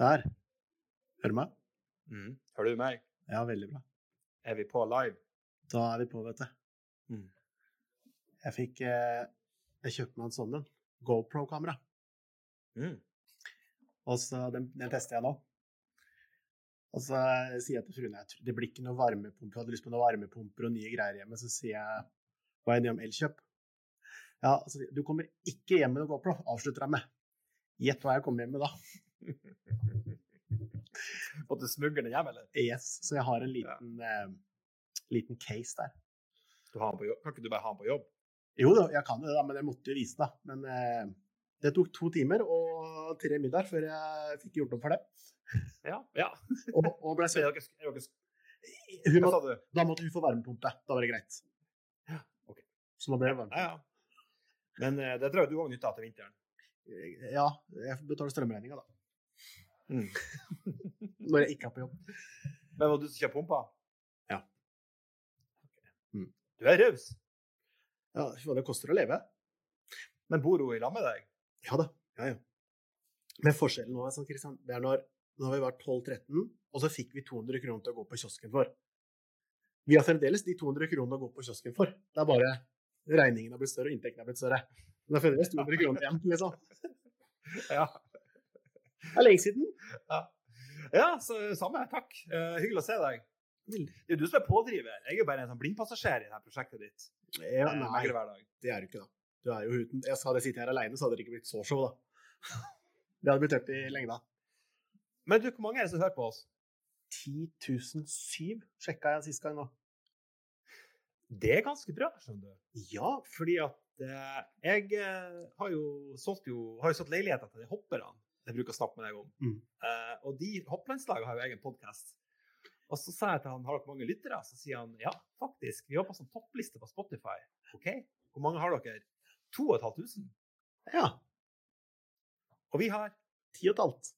Der. Hører du meg? Mm. Hører du meg? Ja, veldig bra. Er vi på live? Da er vi på, vet du. Mm. Jeg fikk eh, Jeg kjøpte meg en sånn en. GoPro-kamera. Mm. Og så den, den tester jeg nå. Og så sier jeg til fruen at det blir ikke noe varmepumpe. Jeg hadde lyst på noen varmepumper og nye greier hjemme. Så sier jeg hva er det om elkjøp? Ja, altså, du kommer ikke hjem med noe GoPro, avslutter jeg med. Gjett hva jeg kommer hjem med da. Måtte smugle den hjem, eller? Yes. Så jeg har en liten, eh, liten case der. Du har den på jobb. Kan ikke du bare ha den på jobb? Jo da, jeg kan det, da, men jeg måtte jo vise det. Men eh, det tok to timer og tre middager før jeg fikk gjort opp for det. Ja. ja. Og, og ble Så Hun må, da måtte hun få varmepumpe. Da var det greit. Ja, ok. Så nå ble det varmepumpe. Ja, ja. Men eh, det tror jeg du òg nytter av til vinteren. Ja, jeg betaler strømregninga, da. Mm. Når jeg ikke er på jobb. Men var du som kjøpte pumpa? Ja. Okay. Mm. Du er raus. Ja, det koster å leve. Men bor hun i lag med deg? Ja da. Ja, ja. Men forskjellen nå sånn, Kristian, det er når når vi var 12-13, og så fikk vi 200 kroner til å gå på kiosken for. Vi har fremdeles de 200 kronene å gå på kiosken for. Det er bare regningen har blitt større, og inntekten har blitt større. Men det er fremdeles 200 kroner igjen, liksom. Ja. Det er lenge siden. ja så samme. Takk. Uh, hyggelig å se deg. Det er jo du som er pådriver. Jeg er jo bare en sånn blindpassasjer i dette prosjektet ditt. Ja, Eh, nei, det er du ikke, da. Du er jo uten Jeg hadde det sitter her alene, så hadde det ikke blitt så show, da. Det hadde blitt tøft i lengda. Men du, hvor mange er det som hører på oss? 10 007 sjekka jeg sist gang nå. Det er ganske bra, skjønner du. Ja, Fordi at eh, jeg eh, har jo solgt, jo, har jo solgt leiligheter til de hopperne jeg bruker å snakke med deg om. Mm. Uh, og de hopplandslaget har jo egen podkast. Og så sa jeg til han har dere mange lyttere, så sier han ja, faktisk. Vi jobber som toppliste på Spotify. OK, hvor mange har dere? 2500. ja. Og vi har Ti og et halvt.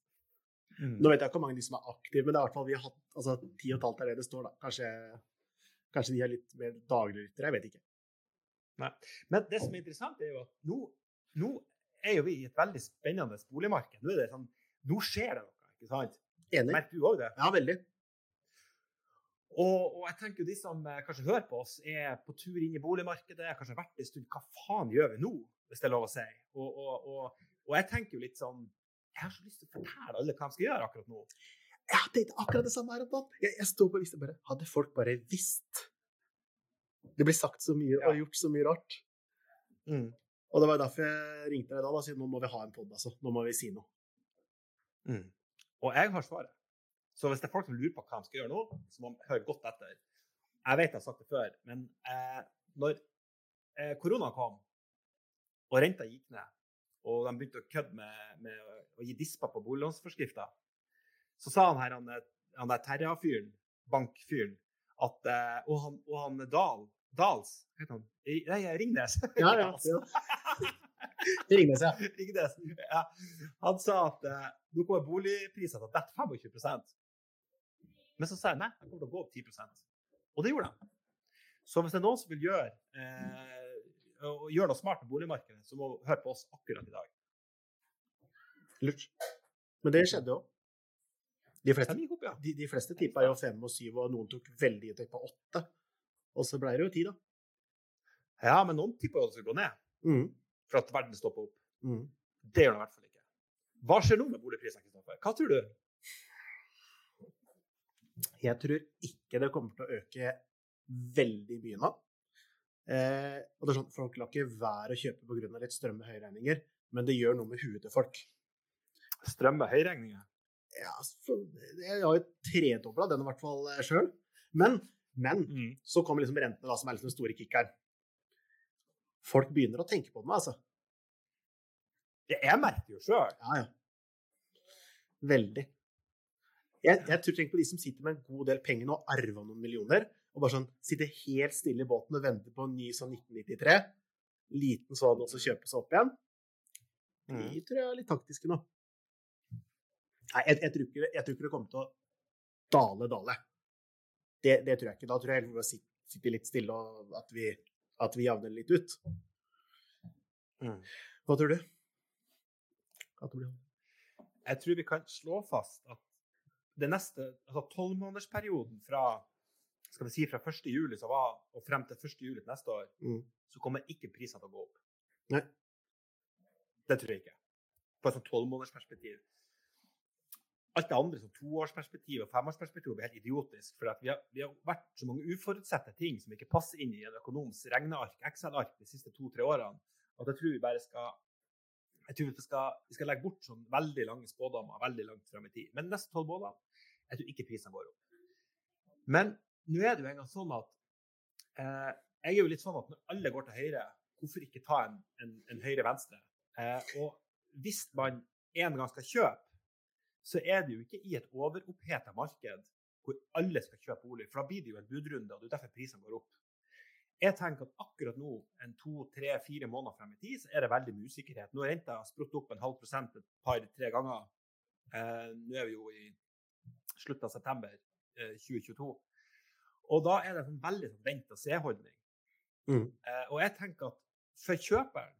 Nå vet jeg ikke hvor mange de som er aktive, men det er i hvert fall vi har hatt altså ti og et halvt er det det står, da. Kanskje, kanskje de er litt mer dagliglyttere, jeg vet ikke. Nei. Men det som er interessant, er jo at nå, nå er jo vi i et veldig spennende boligmarked. Nå, er det sånn, nå skjer det noe, ikke sant? Enig? Merker du òg det? Ja, veldig. Og, og jeg tenker jo de som eh, kanskje hører på oss, er på tur inn i boligmarkedet, kanskje har vært en stund. Hva faen gjør vi nå, hvis det er lov å si? Og, og, og, jeg tenker jo litt sånn Jeg har så lyst til å fortelle alle hva de skal gjøre akkurat nå. Jeg har tenkt akkurat det samme her om dagen. Jeg, jeg står på visste bare Hadde folk bare visst Det blir sagt så mye Ja. og gjort så mye rart. Og det var derfor jeg ringte deg da. da og sa nå må vi ha en pod, altså. Nå må vi si noe. Mm. Og jeg har svaret. Så hvis det er folk som lurer på hva de skal gjøre nå, så må de høre godt etter. Jeg vet jeg har sagt det før, men eh, når eh, korona kom, og renta gikk ned, og de begynte å kødde med, med å gi disper på boliglånsforskrifta, så sa han her, han, han der Terra-fyren, bankfyren, at eh, Og han, og han Dahl Dals, heter han? Nei, Ringnes. Ja, ja. ja. Ringnes, ja. Ringnes. Ja. Han sa at eh, nå kommer boligprisene til å dette 25% Men så sa jeg nei, jeg kommer til å gå opp 10% Og det gjorde de. Så hvis det er noen som vil gjøre, eh, gjøre noe smart med boligmarkedet, så må du høre på oss akkurat i dag. Lurt. Men det skjedde jo. De fleste, de, de fleste tippa jo fem og syv, og noen tok veldig i på åtte. Og så ble det jo ti, da. Ja, men noen tipper jo at det skal gå ned Mm. for at verden stopper opp. Mm. Det gjør den i hvert fall ikke. Hva skjer nå med boligprisene, Hva tror du? Jeg tror ikke det kommer til å øke veldig mye nå. Eh, og det er sånn, Folk lar ikke være å kjøpe pga. litt strømme høyregninger, men det gjør noe med huet til folk. Strømme høyregninger? Ja, så, Jeg har jo tredobla den i hvert fall sjøl. Men, men Mm. så kommer liksom rentene, da, som er liksom den store kickeren. Folk begynner å tenke på det nå, altså. Jeg merker jo sjøl. Ja, ja. Veldig. Jeg, jeg tror tenk på de som sitter med en god del penger nå, arva noen millioner, og bare sånn sitter helt stille i båten og venter på en ny sånn 1993. Liten sånn, og så kjøpe seg opp igjen. Mm. De tror jeg er litt taktiske nå. Nei, jeg, jeg, tror ikke, jeg tror ikke det kommer til å dale, dale. Det, det tror jeg ikke. Da tror jeg vi må sitte, sitte litt stille, og at vi, at vi javner litt ut. Mm. Hva tror du? Hva tror du? jeg tror vi kan slå fast at det neste, altså tolvmånedersperioden fra skal vi si fra 1. juli som var, og frem til 1. juli neste år, Mm. så kommer ikke prisene til å gå opp. Nei. Det tror jeg ikke. På et sånt tolvmånedersperspektiv. Alt det andre, som toårsperspektiv og femårsperspektiv, blir helt idiotisk. For vi, har, vi har vært så mange uforutsette ting som ikke passer inn i en økonoms regneark, Excel-ark, de siste to-tre årene, at jeg tror vi bare skal jeg tror vi skal, vi skal legge bort sånn veldig lange spådommer veldig langt frem i tid. Men neste tolv måneder jeg tror ikke prisene går opp. Men nå er det jo engang sånn at eh, jeg er jo litt sånn at når alle går til høyre, hvorfor ikke ta en, en, en høyre-venstre? Eh, og hvis man en gang skal kjøpe, så er det jo ikke i et overoppheta marked hvor alle skal kjøpe bolig, for da blir det jo en budrunde, og det er derfor prisene går opp. Jeg tenker at akkurat nå, en to, tre, fire måneder frem i tid, så er det veldig mye usikkerhet. Nå er renta sprutt opp en halv prosent et par-tre ganger. Eh, nå er vi jo i slutten av september eh, 2022. Og da er det en sånn veldig sånn vent-og-se-holdning. Mm. Eh, og jeg tenker at for kjøperen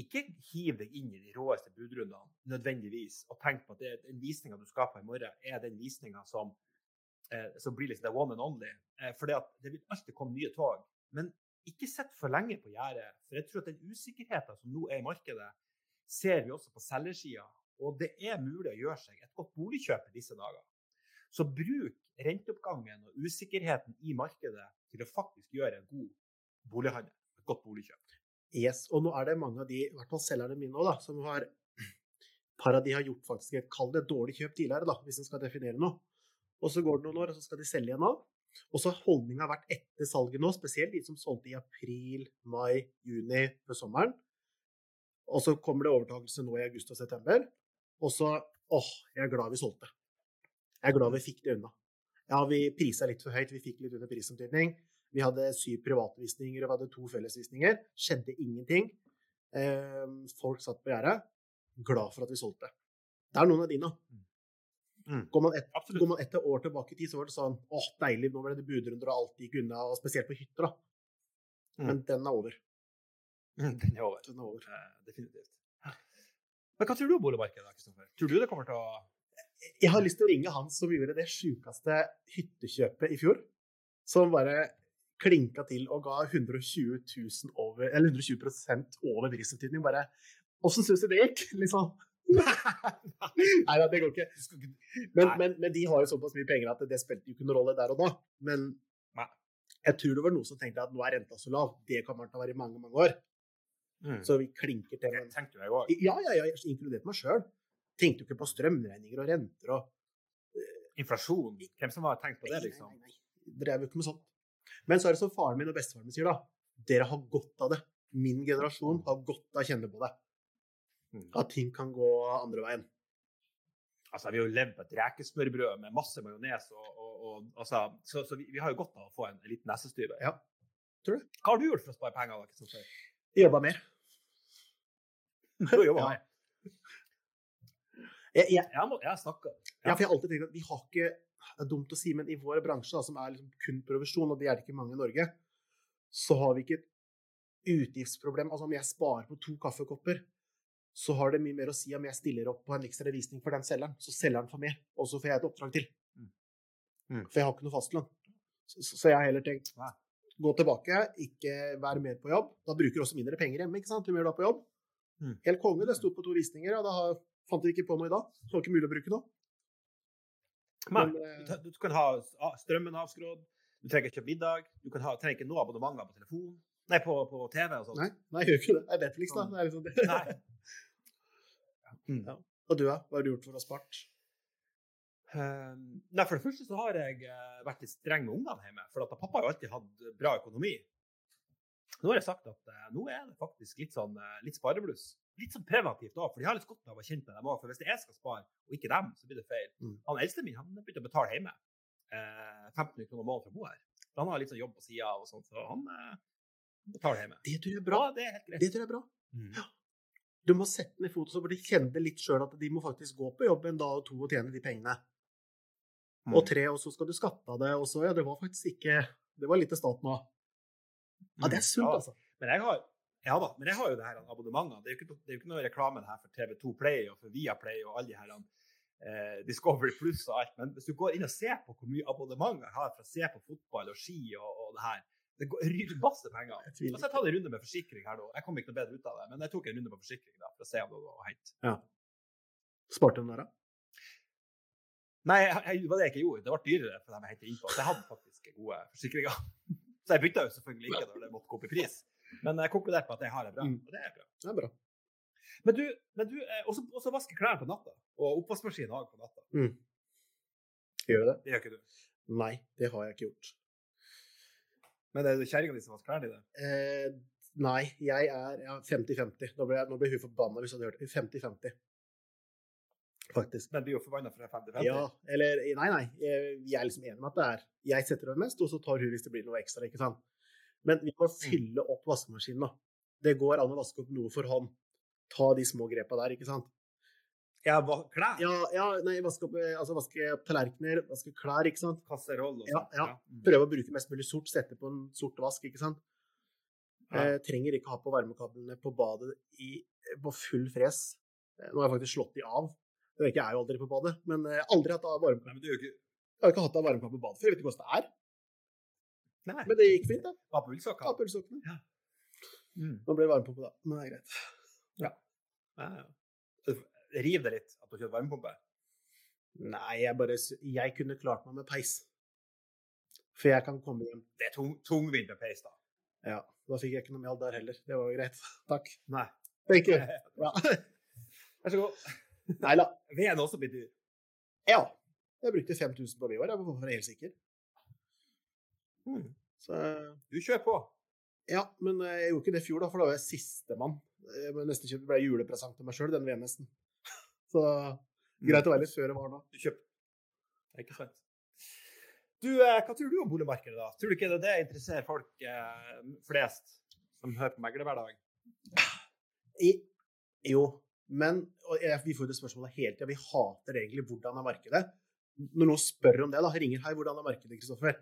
ikke hiv deg inn i de råeste budrundene nødvendigvis, og tenk på at det, den visninga du skal på i morgen, er den visninga som, eh, som blir liksom the one and only. Eh, for det, vil alltid komme nye tog. Men ikke sitt for lenge på gjerdet. For jeg tror at den usikkerheten som nå er i markedet, ser vi også på selgersida. Og det er mulig å gjøre seg et godt boligkjøp i disse dager. Så bruk renteoppgangen og usikkerheten i markedet til å faktisk gjøre en god bolighandel. Et godt boligkjøp. Yes, og nå er det mange av de, i hvert fall selgerne mine òg, som har par av de har gjort faktisk et kall det dårlig kjøp tidligere, da, hvis en skal definere noe. Og så går det noen år, og så skal de selge igjen nå. Og så har holdninga vært etter salget nå, spesielt de som solgte i april, mai, juni før sommeren. Og så kommer det overtakelse nå i august og september. Og så åh, jeg er glad vi solgte. Jeg er glad vi fikk det unna. Ja, vi prisa litt for høyt, vi fikk litt under prisomtydning. Vi hadde syv privatvisninger og vi hadde to fellesvisninger. Skjedde ingenting. Eh, folk satt på gjerdet. Glad for at vi solgte. Det er noen av de nå. Mm. Går man, et, går man et år tilbake i tid, så var det sånn åh, deilig, nå ble det budrunder og alt gikk unna, og spesielt på hytter, da. Mm. Men den er over. Den er over. Den er over. Eh, definitivt. Men hva tror du om boligmarkedet, Kristoffer? Tror du det kommer til å Jeg har lyst til å ringe han som gjorde det sjukeste hyttekjøpet i fjor. Som bare klinka til og ga 120 000 over, eller 120 over prisomtydning. Bare Åssen syns du det gikk? Liksom. Nei da, det går ikke. Men, men, men de har jo såpass mye penger at det spilte jo ikke noen rolle der og da. Men jeg tror det var noen som tenkte at nå er renta så lav, det kommer til å være i mange mange år. mm. Så vi klinker til. Det tenkte jeg òg. ja, ja, ja, jeg inkluderte meg sjøl. Tenkte jo ikke på strømregninger og renter og Inflasjon. Hvem som har tenkt på det, liksom? nei, nei, nei. Drev jo ikke med sånt. Men så er det som faren min og bestefaren min sier, da. Dere har godt av det. Min generasjon har godt av å kjenne på det. Mm. At ting kan gå andre veien. Altså, vi har jo levd på et rekesmørbrød med masse majones, og, og, og, altså, så, så vi, vi har jo godt av å få en, en liten nesestyver. Ja. Tror du? Hva har du gjort for å spare penger? da, Kristoffer? Jobba mer. Du jobba Ja. mer. Jeg, jeg, Jeg, må, jeg har Ja. ja, for jeg har alltid tenkt at vi har ikke Det er dumt å si, men i vår bransje, da, som er liksom kun provisjon, og det er det ikke mange i Norge, så har vi ikke et utgiftsproblem. Altså om jeg sparer på to kaffekopper, så har det mye mer å si om jeg stiller opp på en ekstra visning for den selgeren. Så selgeren får mer, og så får jeg et oppdrag til. Mm. Mm. For jeg har ikke noe fastlønn. Så, så så jeg har heller tenkt Nei. gå tilbake, ikke være mer på jobb. Da bruker du også mindre penger hjemme, ikke sant? jo mer du er på jobb. Mm. Helt konge. Det sto på to visninger, og da har, fant vi ikke på noe i dag. Så det var ikke mulig å bruke noe. Men, eh, du, du kan ha strømmen avskrådd, du trenger ikke kjøpe middag, du kan ha, trenger ikke noe abonnementer på telefon, nei, på, på TV og sånt. Nei, nei, jeg gjør ikke det. Det er Netflix, da. Det er liksom det. Nei. Mm. Ja. Og du, da? Hva har du gjort for å spart? Um, nei, for det første så har jeg eh, vært litt streng med ungene hjemme. For at pappa har jo alltid hatt bra økonomi. Nå har jeg sagt at uh, nå er det faktisk litt sånn uh, litt sparebluss. Litt sånn preventivt òg, for de har litt godt av å kjenne med dem òg. For hvis det jeg skal spare, og ikke dem, så blir det feil. Mm. Han eldste min han begynte å betale hjemme. Eh, 1500 kroner måneden for å bo her. For han har litt sånn jobb på sida og sånt, så han eh, betaler hjemme. Det tror jeg er bra. Ja, det er helt greit. Det tror jeg er bra. Mm. Du må sette ned foten, så de kjenner litt sjøl at de må faktisk gå på jobb en dag og to og tjene de pengene. Mm. Og tre, og så skal du skatte av det, og så Ja, det var faktisk ikke Det var litt til staten òg. Ja, det er sunt, Ja. altså. Men jeg har, ja da, men jeg har jo det her abonnementene. Det er jo ikke, det er jo ikke noe reklame her for TV2 Play og for Viaplay og alle de her eh, Discovery Pluss og alt. Men hvis du går inn og ser på hvor mye abonnement jeg har for å se på fotball og ski og, og det her Det går masse penger. Jeg så jeg tar en runde med forsikring her nå. Jeg kom ikke noe bedre ut av det, men jeg tok en runde med forsikring da, for å se om det var å hente. Sparte den der, da? Nei, det var det jeg ikke gjorde. Det ble dyrere for dem jeg hentet innpå. Så jeg hadde faktisk gode forsikringer. Så jeg bytta jo selvfølgelig ikke når det måtte gå opp i pris. Men jeg konkluderte på at jeg har det bra. Mm. Og det er bra. Det er bra. Men du, men du eh, også, også vaske klær på natta. Og oppvaskmaskin òg på natta. Gjør du det? Det gjør ikke du. Nei, det har jeg ikke gjort. Men er det kjerringa di som vasker klærne dine? Eh, nei, jeg er ja, 50-50. Nå nå blir hun forbanna hvis hun hadde hørt det. 50-50. Faktisk. Men blir jo forbanna for det er 50-50. Ja, eller Nei, nei. Jeg, jeg er liksom enig med at det er Jeg setter over mest, og så tar hun hvis det blir noe ekstra. ikke sant? Men vi må fylle opp vaskemaskinen. Det går an å vaske opp noe for hånd. Ta de små grepa der, ikke sant? Ja, klær? Ja, ja nei, vaske opp, eh, altså vaske tallerkener, vaske klær, ikke sant? Kasseroll og Ja, sånt. ja. Mm. Prøve å bruke mest mulig sort, sette på en sort vask, ikke sant? Ja. Eh, trenger ikke ha på varmekablene på badet i, på full fres. Eh, Nå har jeg faktisk slått de av. Det vet ikke, jeg jo aldri på badet, men eh, aldri hatt av er ikke Jeg har ikke hatt av varmekabel på badet før, jeg vet ikke hvordan det er. Nei, Men det gikk fint, da. var Apelsokkene. ølsokkene. Mm. Nå ble det varmepumpe, da. Men det er greit. Ja, ja. Riv det litt at du kjører varmepumpe. Nei, jeg bare Jeg kunne klart meg med peis. For jeg kan komme hjem. Det er tung, tungvint med peis, da. Ja, da fikk jeg ikke noe mjall der heller. Det var jo greit. Takk. Nei. Thank you. Ja. Vær så god. Nei da. Veden også blir dyr. Ja. Jeg brukte 5000 på Vivar, jeg var helt sikker. Mm. Så Du kjører på. Ja, men eh, jeg gjorde ikke det i fjor, da, for da var jeg sistemann. Jeg nesten neste kjøp ble julepresang til meg sjøl, den VM-nesten. Så greit å være litt føre var da. Du kjøper. Det er ikke sant. Du, eh, hva tror du om boligmarkedet, da? Tror du ikke det, det interesserer folk eh, flest som hører på Megler hver dag? I, jo, men jeg, Vi får jo det spørsmålet hele tida. Vi hater egentlig hvordan er markedet. Når noen spør om det, da, ringer hei, hvordan er markedet, Kristoffer?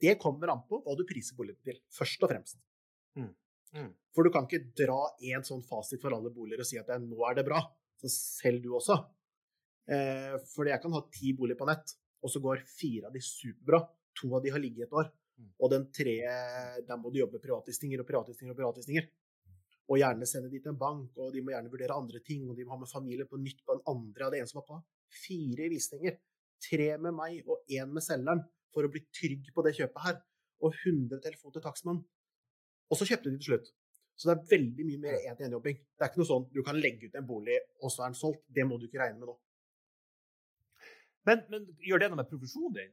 Det kommer an på hva du priser boligen til, først og fremst. Mm. Mm. For du kan ikke dra én sånn fasit for alle boliger og si at nå er det bra. Så selg du også. Eh, for jeg kan ha ti boliger på nett, og så går fire av de superbra. To av de har ligget et år. Mm. Og den tre, der må du jobbe privatlistinger og privatlistinger og privatlistinger. Og gjerne sende de til en bank, og de må gjerne vurdere andre ting, og de må ha med familie på nytt på den andre. av det ene som var på fire visninger. Tre med meg og én med selgeren, for å bli trygg på det kjøpet her. Og 100 telefoner til takstmann. Og så kjøpte de til slutt. Så det er veldig mye mer én-til-én-jobbing. Det er ikke noe sånn du kan legge ut en bolig, og så er den solgt. Det må du ikke regne med nå. Men, men gjør det noe med profesjonen din?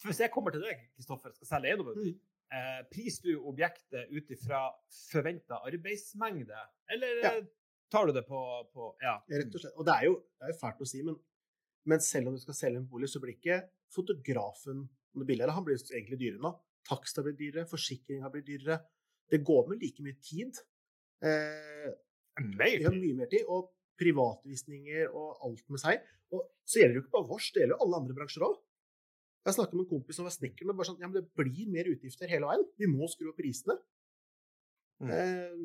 For Hvis jeg kommer til deg, Kristoffer, skal selge eiendommen mm. eh, priser du objektet ut ifra forventa arbeidsmengde, eller Ja. eh, tar du det på, på Ja. Rett og slett. Og det er jo, det er jo fælt å si, men, men selv om du skal selge en bolig, så blir ikke fotografen om det billigere. Han blir egentlig dyrere nå. Takst har blitt dyrere, forsikring har blitt dyrere. Det går med like mye tid. Eh, vi har mye mer tid. Og privatvisninger og alt med seg. Og så gjelder det jo ikke bare vårs, det gjelder jo alle andre bransjer òg. Jeg snakket med en kompis som var snekker, men bare sånn, ja, men det blir mer utgifter hele veien. Vi må skru opp prisene. Mm. Eh,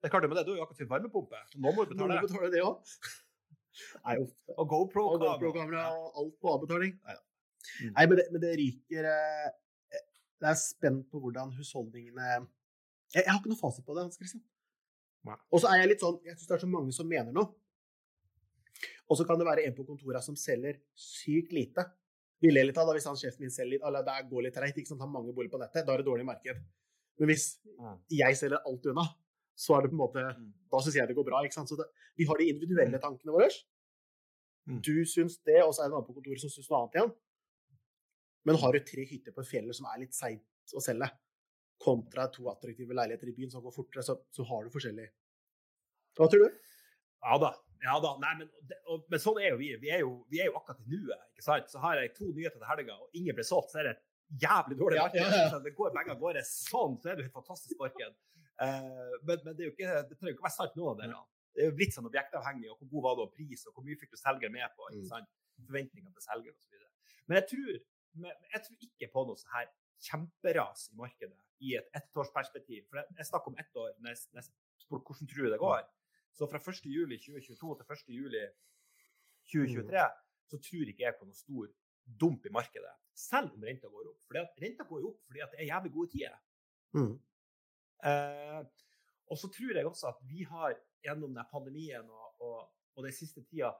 Det er klart det med det, Du har jo akkurat fått varmepumpe, så nå må du Nå må betale. du betale det òg. Og Og GoPro-kamera. GoPro-kamera og alt på avbetaling. Nei, Mm. Nei men, det, men det ryker eh, Det er spent på hvordan husholdningene Jeg, jeg har ikke noe fasit på det, Hans Christian. Og så er jeg litt sånn Jeg syns det er så mange som mener noe. Og så kan det være en på kontoret som selger sykt lite. Vi ler litt av da hvis han sjefen min selger litt, eller det går litt treigt, ikke sant, har mange boliger på nettet, da er det dårlig marked. Men hvis Mm. jeg selger alt unna, så er det på en måte Mm. Da syns jeg det går bra. ikke sant? Så det, vi har de individuelle tankene våre. Mm. Du syns det, og så er det en annen på kontoret som syns noe annet igjen. Men har du tre hytter på fjellet som er litt seigt å selge, kontra to attraktive leiligheter i byen som går fortere, så, så har du forskjellig Hva tror du? Ja da. ja da. Nei, men, det, og, men sånn er jo vi. Vi er jo, vi er jo akkurat i nuet. ikke sant? Så har jeg to nyheter til helga, og ingen ble solgt, så er det et jævlig dårlig Ja, marked. ja, ja. Så Det går begge av gårde sånn, så er det et fantastisk marked. Uh, men, men det, er jo ikke, det trenger jo ikke være sant, av delene. Det er jo blitt sånn objektavhengig, og hvor god var det og pris, og hvor mye fikk du selger med på? ikke Mm. sant? forventninger til selger osv. Men jeg tror, jeg tror ikke på noe sånn her kjemperas i markedet i et ettårsperspektiv. For jeg, jeg snakker om ett år når jeg, når hvordan tror du det går. Så fra 1. juli 2022 til 1. juli 2023 så tror ikke jeg på noe stor dump i markedet, selv om renta går opp. For renta går jo opp fordi det er jævlig gode tider. Mm. Eh, og så tror jeg også at vi har gjennom denne pandemien og, og, og den siste tida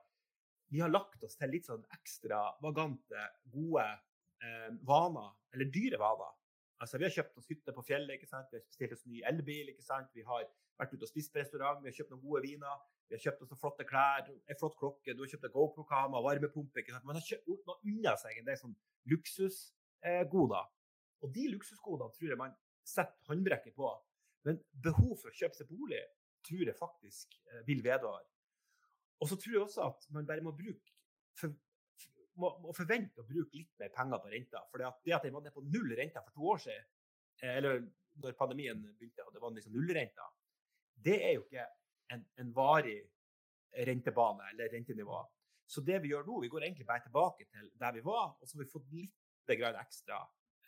vi har lagt oss til litt sånn ekstra vagante, gode eh, vaner, eller dyre vaner. Altså, Vi har kjøpt oss hytte på fjellet, ikke sant? vi har bestilt oss ny elbil, ikke sant? vi har vært ute og spist på restaurant, vi har kjøpt noen gode viner, vi har kjøpt oss flotte klær, en flott klokke, du har kjøpt en GoPro-kamera, varmepumpe ikke sant? Man har kjøpt unna seg en del sånn luksusgoder. Og de luksusgodene tror jeg man setter håndbrekket på. Men behov for å kjøpe seg bolig tror jeg faktisk eh, vil vedvare. Og så tror jeg også at man bare må bruke må, må, forvente å bruke litt mer penger på renta. For det at, det at den var nede på null renta for to år siden, eh, eller når pandemien begynte og det var liksom nullrenta, det er jo ikke en, en, varig rentebane eller rentenivå. Så det vi gjør nå, vi går egentlig bare tilbake til der vi var, og så har vi fått litt grann ekstra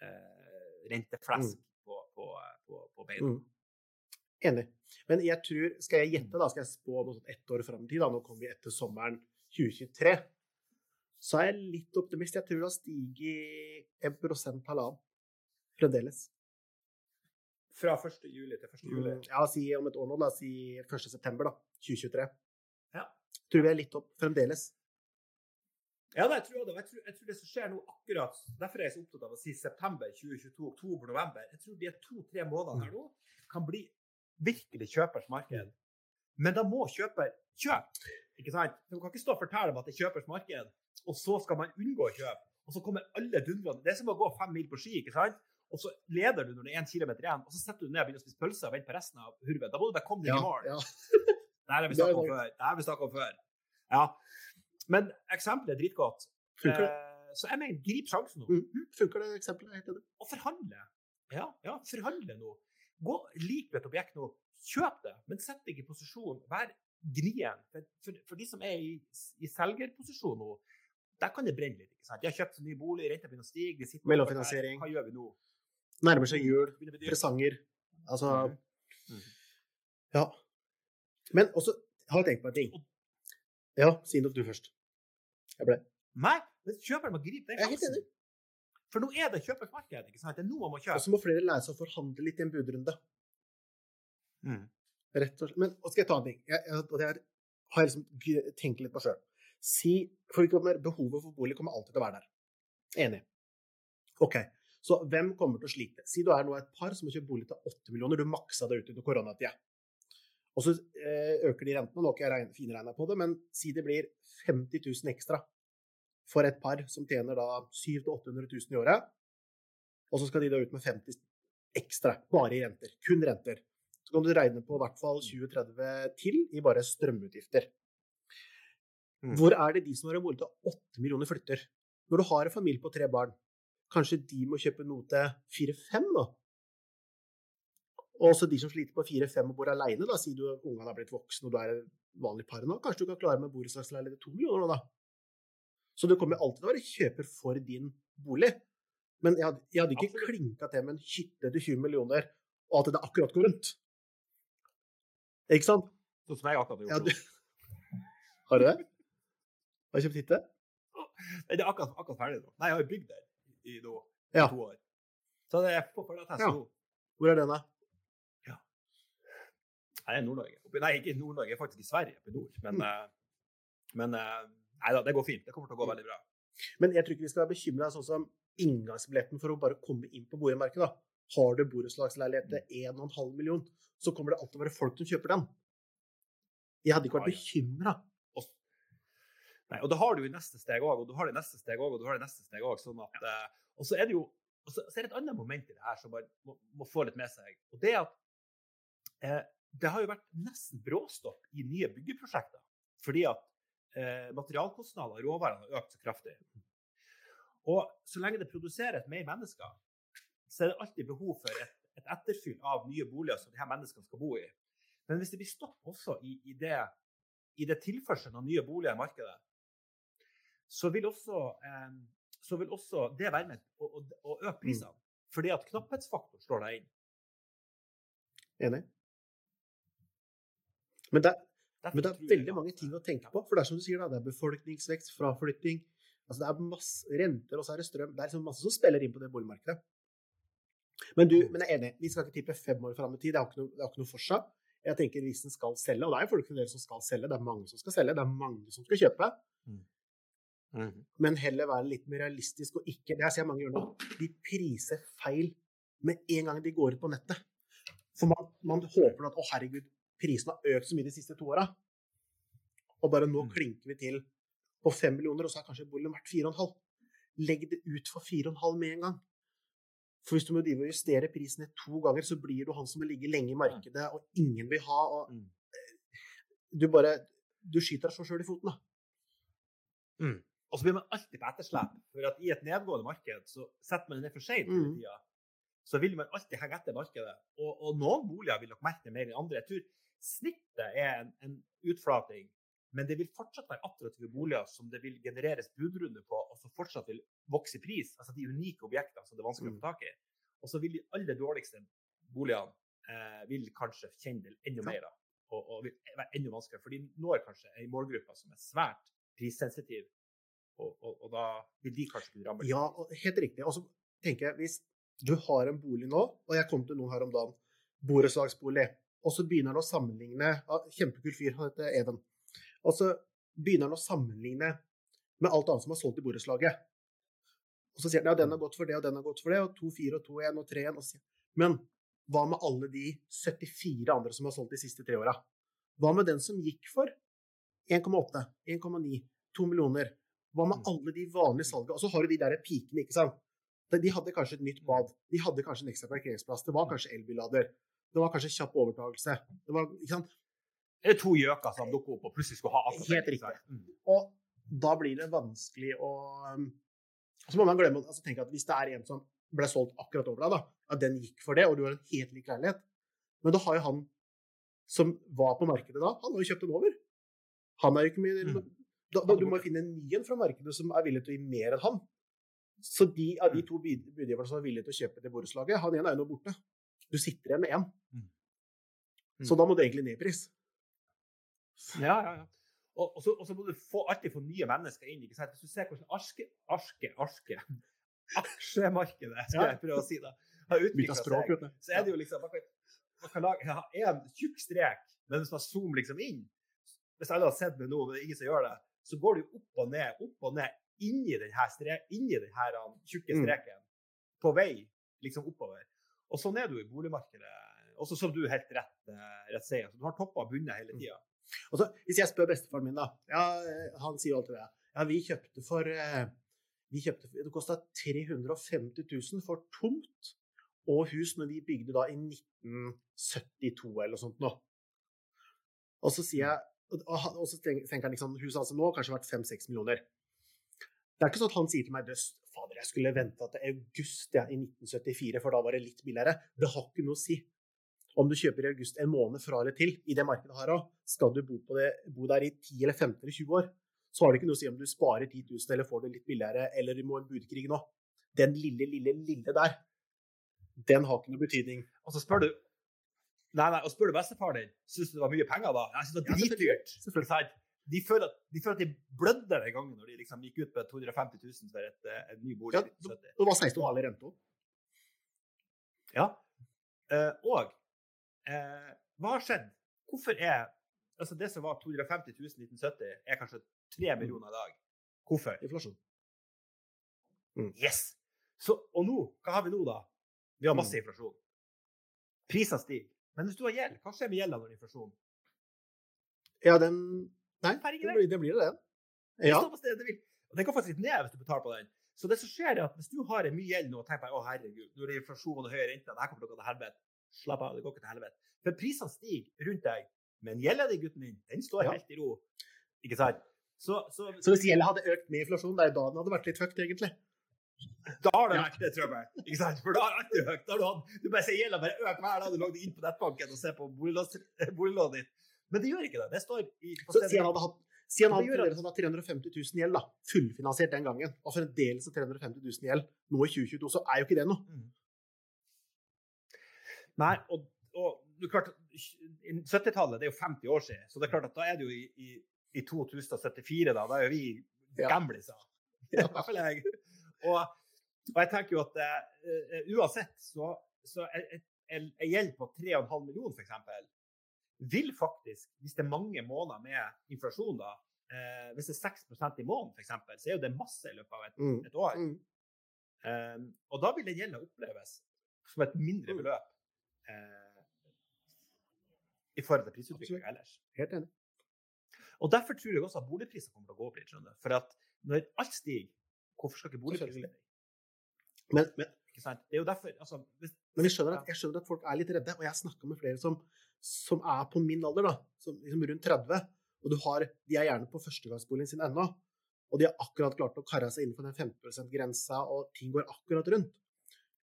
eh, renteflesk mm. på, på, på, på beina. Mm. Enig. Men jeg tror, skal jeg gjette, da, skal jeg spå noe sånt ett år fram i tid, da, nå kommer vi etter sommeren 2023, så er jeg litt optimist. Jeg tror det har stiget en prosent halvannen fremdeles. Fra 1. juli til 1. juli? Mm, ja, si om et år nå, da. Si 1. september, da. 2023. Ja. Tror vi er litt opp fremdeles. Ja, det tror jeg, jeg, tror, jeg tror det som skjer nå akkurat Derfor er jeg så opptatt av å si september 2022, oktober, november. Jeg tror de to-tre månedene her nå kan bli virkelig kjøpers marked. Men da må kjøper kjøpe. Ikke sant? Du kan ikke stå og fortelle om at det er kjøpers marked, og så skal man unngå å kjøpe. Og så kommer alle dundrende. Det er som å gå fem mil på ski. ikke sant? Og så leder du når det er én kilometer igjen, og så setter du ned og begynner å spise pølse og venter på resten av hurven. Da må du bare komme deg i mål. Ja, det det har vi snakket om før. Det har vi snakket om før. Ja. Men eksempelet er dritgodt. Funker det? Eh, så jeg mener, grip sjansen nå. Mm. Funker det eksempelet? helt enig. Og forhandle. Ja, ja, forhandle nå. Gå, lik et objekt nå, kjøp det, men sett deg i posisjon. Vær gnien. For, for, for, de som er i, i selgerposisjon nå, der kan det brenne litt. ikke sant? De har kjøpt så ny bolig, renta begynner å stige. Mellomfinansiering. Hva gjør vi nå? Nærmer seg jul, presanger. Altså mm. Ja. Men også har jeg tenkt på en ting. Ja, si noe du først. Jeg ble Nei, men kjøperen må gripe den sjansen. For nå er det kjøpers marked. ikke sant? Det er nå man må kjøpe. Og så må flere lære seg å forhandle litt i en budrunde. Mm. Rett og slett. Men skal jeg ta en ting? Jeg, jeg, jeg har liksom tenkt litt på sjøl. Si, Behovet for bolig kommer alltid til å være der. Enig. OK. Så hvem kommer til å slite? Si du er nå et par som har kjøpt bolig til 8 millioner. Du maksa det ut under koronatida. Og så eh, øker de rentene. Nå har ikke jeg finregna på det, men si det blir 50 000 ekstra for et par som tjener da 700 000-800 000 i året. Og så skal de da ut med 50 ekstra, bare i renter. Kun renter. Så kan du regne på i hvert fall 20-30 til i bare strømutgifter. Mm. Hvor er det de som har en bolig til 8 millioner, flytter? Når du har en familie på tre barn, kanskje de må kjøpe noe til 4-5, da? Og også de som sliter på 4-5 og bor aleine, da, sier du at ungene har blitt voksne og du er vanlig par nå, kanskje du kan klare med borettslagsleilighet til 2 millioner da? Så du kommer alltid til å være kjøper for din bolig. Men jeg hadde, jeg hadde ikke Absolutt. klinka til med en hytte til 20 millioner, og at det akkurat går rundt. Ikke sant? Sånn som jeg akkurat har gjort. Ja, du... Har du det? Har du kjøpt hytte? Det er akkurat, akkurat ferdig nå. Nei, jeg har bygd der i, no, ja. to år. Så det er på test ja. nå. Hvor er den, da? Ja. Nei, Nord-Norge. Nei, ikke i Nord-Norge, jeg er faktisk i Sverige, på nord. Men, mm. men uh, Nei da, det går fint. Det kommer til å gå veldig bra. Men jeg tror ikke vi skal være bekymra sånn som inngangsbilletten for å bare komme inn på boligmarkedet. Har du borettslagsleilighet til 1,5 million, så kommer det alltid å være folk som kjøper den. Jeg hadde ikke vært bekymra. Nei, og da har du i neste steg òg, og du har det neste steg òg, og du har det neste steg òg. Sånn at, ja. og så er det jo og så, er det et annet moment i det her som man må, må få litt med seg. Og det er at eh, det har jo vært nesten bråstopp i nye byggeprosjekter. Fordi at eh, materialkostnader og råvarene har økt så kraftig. Og så lenge det produseres mer mennesker, så er det alltid behov for et, et etterfyll av nye boliger som de her menneskene skal bo i. Men hvis det blir stopp også i, i, det, i det tilførselen av nye boliger i markedet, så vil også, eh, så vil også det være med å, å, å øke prisene. Mm. Fordi at knapphetsfaktor slår deg inn. Enig. Men det, men det er veldig mange ting å tenke på. For det er som du sier, da, det er befolkningsvekst, fraflytting altså Det er masse renter, og så er det strøm. Det er liksom masse som spiller inn på det boligmarkedet. Men, du, men jeg er enig, vi skal ikke tippe fem år fram i tid. Det har ikke noe, det har ikke noe for seg. Jeg tenker hvis den skal selge, og det er jo folk som skal selge, det er mange som skal selge, det er mange som skal kjøpe, Mhm. men heller være litt mer realistisk og ikke Det her ser mange gjør nå. De priser feil med en gang de går ut på nettet. For man, man håper at å herregud, prisen har økt så mye de siste to åra. Og bare nå Mm. klinker vi til på fem millioner, og så er kanskje boligen verdt fire og en halv. Legg det ut for fire og en halv med en gang. For hvis du må drive og justere prisen ned to ganger, så blir du han som vil ligge lenge i markedet, og ingen vil ha. og Mm. Du bare Du skyter deg så sjøl i foten, da. Mm. Og så blir man alltid på etterslep. For at i et nedgående marked så setter man det ned for seint hele Mm. tida. Så vil man alltid henge etter markedet. Og, og noen boliger vil nok merke det mer enn andre. Jeg tror snittet er en, en utflating, men det vil fortsatt være attraktive boliger som det vil genereres budrunder på, og som fortsatt vil vokse i pris. Altså de unike objektene som det er vanskelig å Mm. få tak i. Og så vil de aller dårligste boligene eh, vil kanskje kjenne det enda mer. da. Og, og vil være enda vanskeligere, for de når kanskje en målgruppe som er svært prissensitiv. Og, og, og da vil de kanskje kunne ramme. Ja, helt riktig. Og så tenker jeg, hvis du har en bolig nå, og jeg kom til noen her om dagen, borettslagsbolig, og så begynner han å sammenligne ja, Kjempekul fyr, han heter Even. Og så begynner han å sammenligne med alt annet som er solgt i borettslaget. Og så sier han ja, den har gått for det, og den har gått for det, og 2-4 og 2-1 og 3-1. og så Men hva med alle de 74 andre som har solgt de siste tre åra? Hva med den som gikk for 1,8, 1,9, 2 millioner? Hva med Mm. alle de vanlige salgene? Og så har du de der pikene, ikke sant. De- De hadde kanskje et nytt bad. De hadde kanskje en ekstra parkeringsplass. Det var kanskje elbillader. Det var kanskje kjapp overtakelse. Det var, ikke er to gjøker som dukker opp og plutselig skal ha akkurat Helt riktig. Mm. Og da blir det vanskelig å um, Så må man glemme altså tenke at hvis det er en som ble solgt akkurat over deg, da, at den gikk for det, og du har en helt lik leilighet Men da har jo han som var på markedet da, han har jo kjøpt den over. Han er jo ikke mye Mm. da, da, Du må finne en ny en fra markedet som er villig til å gi mer enn han. Så de av de Mm. to budgiverne som er villige til å kjøpe det borettslaget, han ene er jo nå borte. Du sitter igjen med én. Så da må du egentlig ned i pris. Ja, ja, ja. Og, og, så, og så må du få, alltid få nye mennesker inn. ikke sant? Hvis du ser hvordan arske, arske, arske aksjemarkedet skal jeg prøve å si det, har utvikla seg, så er det jo liksom Man kan, man kan lage ha en tjukk strek, men hvis man zoomer liksom inn Hvis alle har sett meg nå, men det er ingen som gjør det, så går det jo opp og ned, opp og ned inni denne, strek, inni denne um, tjukke Mm. streken. På vei liksom oppover. Og sånn er det jo i boligmarkedet. Også som du helt rett, eh, rett sier. Du har topper og bunner hele tida. Og så, hvis jeg spør bestefaren min, da ja, eh, Han sier alltid det. Ja, vi kjøpte for eh, vi kjøpte, Det kosta 350 000 for tomt og hus når vi bygde da i 1972 eller noe sånt nå. Og så sier jeg og, så tenker han liksom Huset altså nå har kanskje vært 5-6 millioner. Det er ikke sånn at han sier til meg Døst, fader, jeg skulle venta til august ja, i 1974, for da var det litt billigere. Det har ikke noe å si. Om du kjøper i august en måned fra eller til, i det markedet her òg, skal du bo, på det, bo der i 10 eller 15 eller 20 år, så har det ikke noe å si om du sparer 10 000 eller får det litt billigere, eller du må en budkrig nå. Den lille, lille, lille der, den har ikke noe betydning. Og så spør du Nei, nei, og spør du bestefaren din, syns du det var mye penger da? Jeg synes det var dritdyrt. De føler, at, de føler at de blødde den gangen når de liksom gikk ut med 250 000 for et, et en ny bolig. Ja, i 70. Det var 16,5 i rente òg. Ja. Eh, og eh, hva har skjedd? Hvorfor er altså Det som var 250 000 i 1970, er kanskje 3 millioner i dag. Hvorfor? Inflasjon. Yes! Så, og nå, hva har vi nå, da? Vi har masse inflasjon. Prisene stiger. Men hvis du har gjeld, hva skjer med gjelda når det er inflasjon? Ja, den Nei, det blir det, blir det den. Det Ja. den kan faktisk litt ned hvis du betaler på den. Så det som skjer er at hvis du har mye gjeld nå og tenker på, å herregud, nå er det inflasjon og høye renter, det her kommer til å gå til helvete. Slapp av, det går ikke til helvete. For prisene stiger rundt deg, men gjelda di, gutten min, den står Ja. helt i ro. Ikke sant? Så, så, Så hvis gjelda hadde økt med inflasjon, det er da den hadde vært litt høyt, egentlig. da har det vært det trøbbel. Ikke sant? For da har det alltid høyt. Da har du, hatt, du bare sier gjelda bare øker hver dag du logger inn på nettbanken og ser på boliglånet ditt. Men det gjør ikke det. Det står i Så siden han hadde hatt Si han fremdeles hadde 350 000 gjeld, da. Fullfinansiert den gangen. Og fremdeles har 350 000 gjeld nå i 2022, så er jo ikke det noe. Mm. Nei, og, og klart, 70-tallet det er jo 50 år siden, så det er klart at da er det jo i, i, i 2074, da. Da er jo vi Ja. gamliser. I hvert fall jeg. Og, og jeg tenker jo at uh, uansett så, så en gjeld på 3,5 millioner, f.eks., vil faktisk, hvis det er mange måneder med inflasjon, da, eh, hvis det er 6% i måneden, f.eks., så er jo det masse i løpet av et, Mm. et år. Mm. Eh, og da vil den gjelda oppleves som et mindre Mm. beløp i forhold til prisutviklinga ellers. Helt enig. Og derfor tror jeg også at boligpriser kommer til å gå opp litt. skjønner. For at når alt stiger, hvorfor skal ikke boligpriser stige? Men, men, Ikke sant? Det er jo derfor altså, hvis, men jeg, skjønner at, jeg skjønner at folk er litt redde, og jeg snakka med flere som, som er på min alder, da, som liksom rundt 30, og du har, de er gjerne på førstegangsboligen sin ennå, og de har akkurat klart å karre seg innenfor den 15 %-grensa, og ting går akkurat rundt.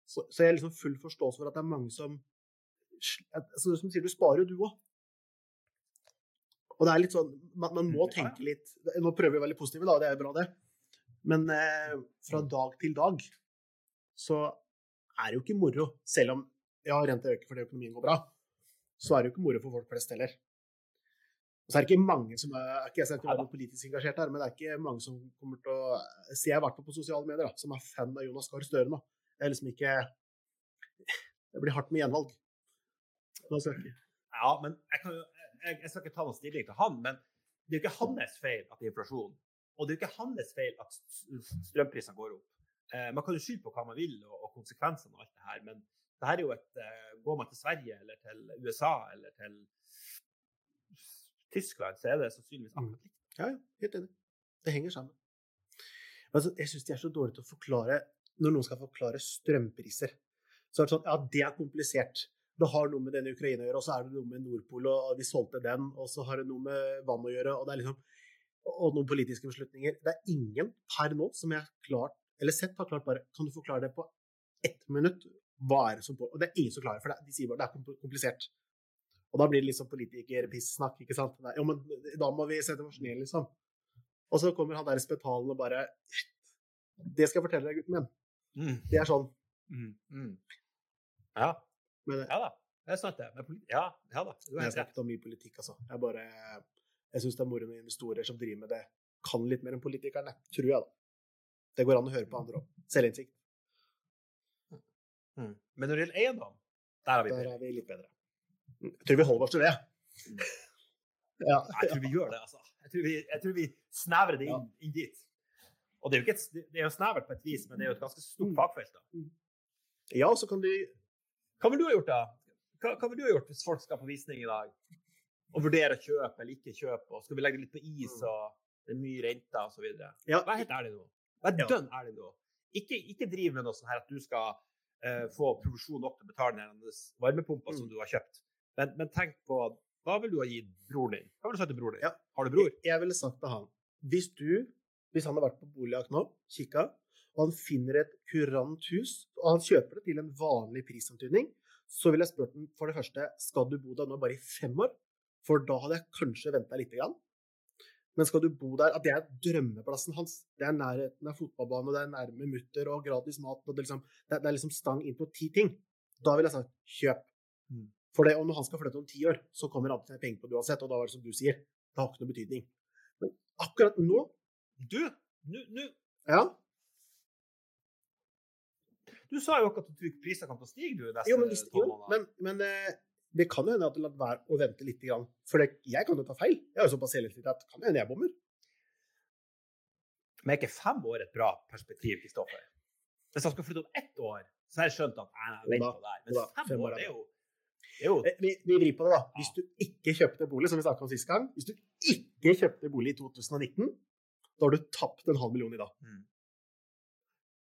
Så, så jeg har liksom full forståelse for at det er mange som altså, Som sier, du sparer jo, du òg. Og det er litt sånn Man, man må ja. tenke litt Nå prøver vi å være litt positive, da, det er bra, det. Men eh, fra dag til dag så er det jo ikke moro, selv om ja, renta øker fordi økonomien går bra. Så er det jo ikke moro for folk flest heller. Og så er det ikke mange som er, ikke Jeg skal ikke være politisk engasjert her, men det er ikke mange som kommer til å si jeg har vært på, på sosiale medier, da, som er fan av Jonas Gahr Støre nå. Det er liksom ikke Det blir hardt med gjenvalg. Nå skal jeg ikke ja, men jeg, kan, jeg, jeg skal ikke ta noen stilling til han, men det er jo ikke hans feil at det er inflasjon. Og det er jo ikke hans feil at strømprisene går opp. Eh, man kan jo skylde på hva man vil og, og konsekvensene av alt det her, men det her er jo et eh, Går man til Sverige eller til USA eller til Tyskland, så er det sannsynligvis akkurat likt. Ja, ja, helt enig. Det henger sammen. Altså, jeg syns de er så dårlige til å forklare Når noen skal forklare strømpriser, så er det sånn Ja, det er komplisert. Det har noe med denne Ukraina å gjøre, og så er det noe med Nordpol, og de solgte den, og så har det noe med vann å gjøre, og det er liksom Og noen politiske beslutninger. Det er ingen per nå som jeg har klart, eller sett har klart bare Kan du forklare det på ett minutt? Hva er det som på Og det er ingen som klarer, for det, de sier bare det er komplisert. Og da blir det liksom politikerpissnakk, ikke sant. Nei, jo, men da må vi sette oss ned, liksom. Og så kommer han der spetalen og bare Det skal jeg fortelle deg, gutten min. Mm. Det er sånn. Mm. Mm. Ja. Men ja da. Det er sant, det. Men ja, ja da. Du har helt rett. ikke mye politikk, altså. Jeg bare Jeg syns det er moro når investorer som driver med det. Kan litt mer enn politikerne, tror jeg, da. Det går an å høre på andre òg. Selvinnsikt. Mm. Men når det gjelder eiendom, der er vi Der er vi litt bedre. Jeg tror vi holder oss til det. Ja. Jeg tror vi gjør det, altså. Jeg tror vi, jeg tror vi snevrer det inn, inn dit. Og det er jo et, det er jo snevert på et vis, men det er jo et ganske stort Mm. fagfelt. da. ja, så kan de Hva ville du ha gjort, da? Hva, hva ville du ha gjort hvis folk skal på visning i dag? Og vurdere å kjøpe eller ikke kjøpe, og skal vi legge det litt på is, og det er mye renter osv.? Ja. Vær helt ærlig nå. Vær Ja. dønn ærlig nå. Ikke, ikke driv med noe sånn her at du skal uh, få provisjon nok til å betale den varmepumpa som Mm. du har kjøpt. Men, men tenk på hva vil du ha gitt broren din? Hva vil du sagt til broren din? Ja. Har du bror? Jeg ville sagt til han Hvis du, hvis han har vært på Boligjakt nå, kikka, og han finner et kurant hus, og han kjøper det til en vanlig prisantydning, så ville jeg spurt ham for det første skal du bo der nå bare i fem år, for da hadde jeg kanskje venta lite grann. Men skal du bo der, at det er drømmeplassen hans, det er nærheten av fotballbane, det er nærme mutter og gratis mat, og det, er liksom, det, er, er liksom stang inn på ti ting, da ville jeg sagt kjøp. Mm. For det, og når han skal flytte om ti år, så kommer han til å penger på det uansett, og da var det som du sier, det har ikke noe betydning. Men akkurat nå, Du, nå- ja, du sa jo akkurat at prisene kommer til å stige du, neste jo, men, hvis, jo, men, men eh, det kan jo hende at det lar være å vente litt, grann. for det, jeg kan jo ta feil. Jeg har jo såpass selvtillit at kan hende jeg bommer. Men er ikke fem år et bra perspektiv, Kristoffer? Hvis han skal flytte om ett år, så har jeg skjønt at nei, nei, vent på det her. jo da, Men fem, fem år år, det er jo, det er jo Eh, Vi, vi vrir på det, da. Hvis du ikke kjøpte bolig, som vi snakka om sist gang, hvis du ikke kjøpte bolig i 2019, da har du tapt en halv million i dag. Mm.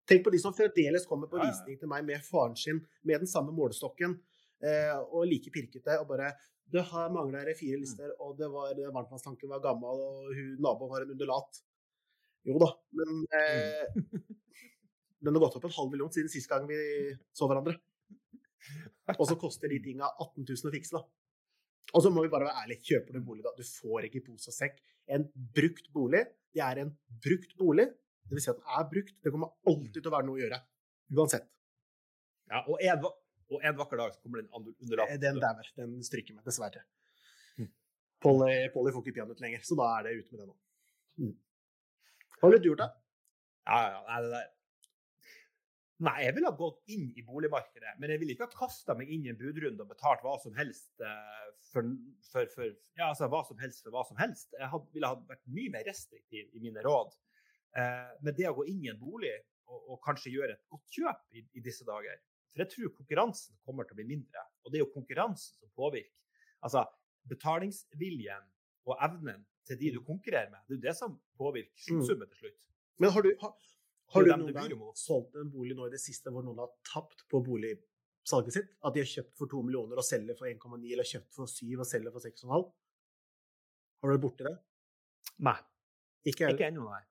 Tenk på de som fremdeles kommer på visning til meg med faren sin, med den samme målestokken, eh, og like pirkete, og bare Det her mangler det Mm. fire lister, og det var varmtvannstanken var gammel, og hun, naboen var en undulat. Jo da, men eh, Den har gått opp en halv million siden sist gang vi så hverandre. Og så koster de tinga 18 000 å fikse, da. Og så må vi bare være ærlige. Kjøper du bolig, da? Du får ikke pose og sekk. En brukt bolig, det er en brukt bolig. Det vil si at den er brukt. Det kommer alltid til å være noe å gjøre. Uansett. Ja, og en, og en vakker dag så kommer den andre undulaten. Den dauer. Den stryker meg, dessverre. Mm. Polly, Polly får ikke peanøtt lenger, så da er det ute med det nå. Mm. Ville du gjort, da? Ja, ja, nei, det der. Nei, jeg ville ha gått inn i boligmarkedet, men jeg ville ikke ha kasta meg inn i en budrunde og betalt hva som helst eh, for, for, for, ja, altså hva som helst for hva som helst. Jeg had, ville ha vært mye mer restriktiv i mine råd. Eh, men det å gå inn i en bolig og, og kanskje gjøre et godt kjøp i, i, disse dager For jeg tror konkurransen kommer til å bli mindre, og det er jo konkurransen som påvirker. Altså betalingsviljen og evnen til de du konkurrerer med, det er jo det som påvirker Mm. sluttsummet til slutt. Men har du, har, har du noen gang solgt en bolig nå i det siste hvor noen har tapt på boligsalget sitt? At de har kjøpt for to millioner og selger for 1,9, eller kjøpt for 7 og selger for 6,5? Har du vært borti det? Nei. Ikke. Ikke ennå, nei.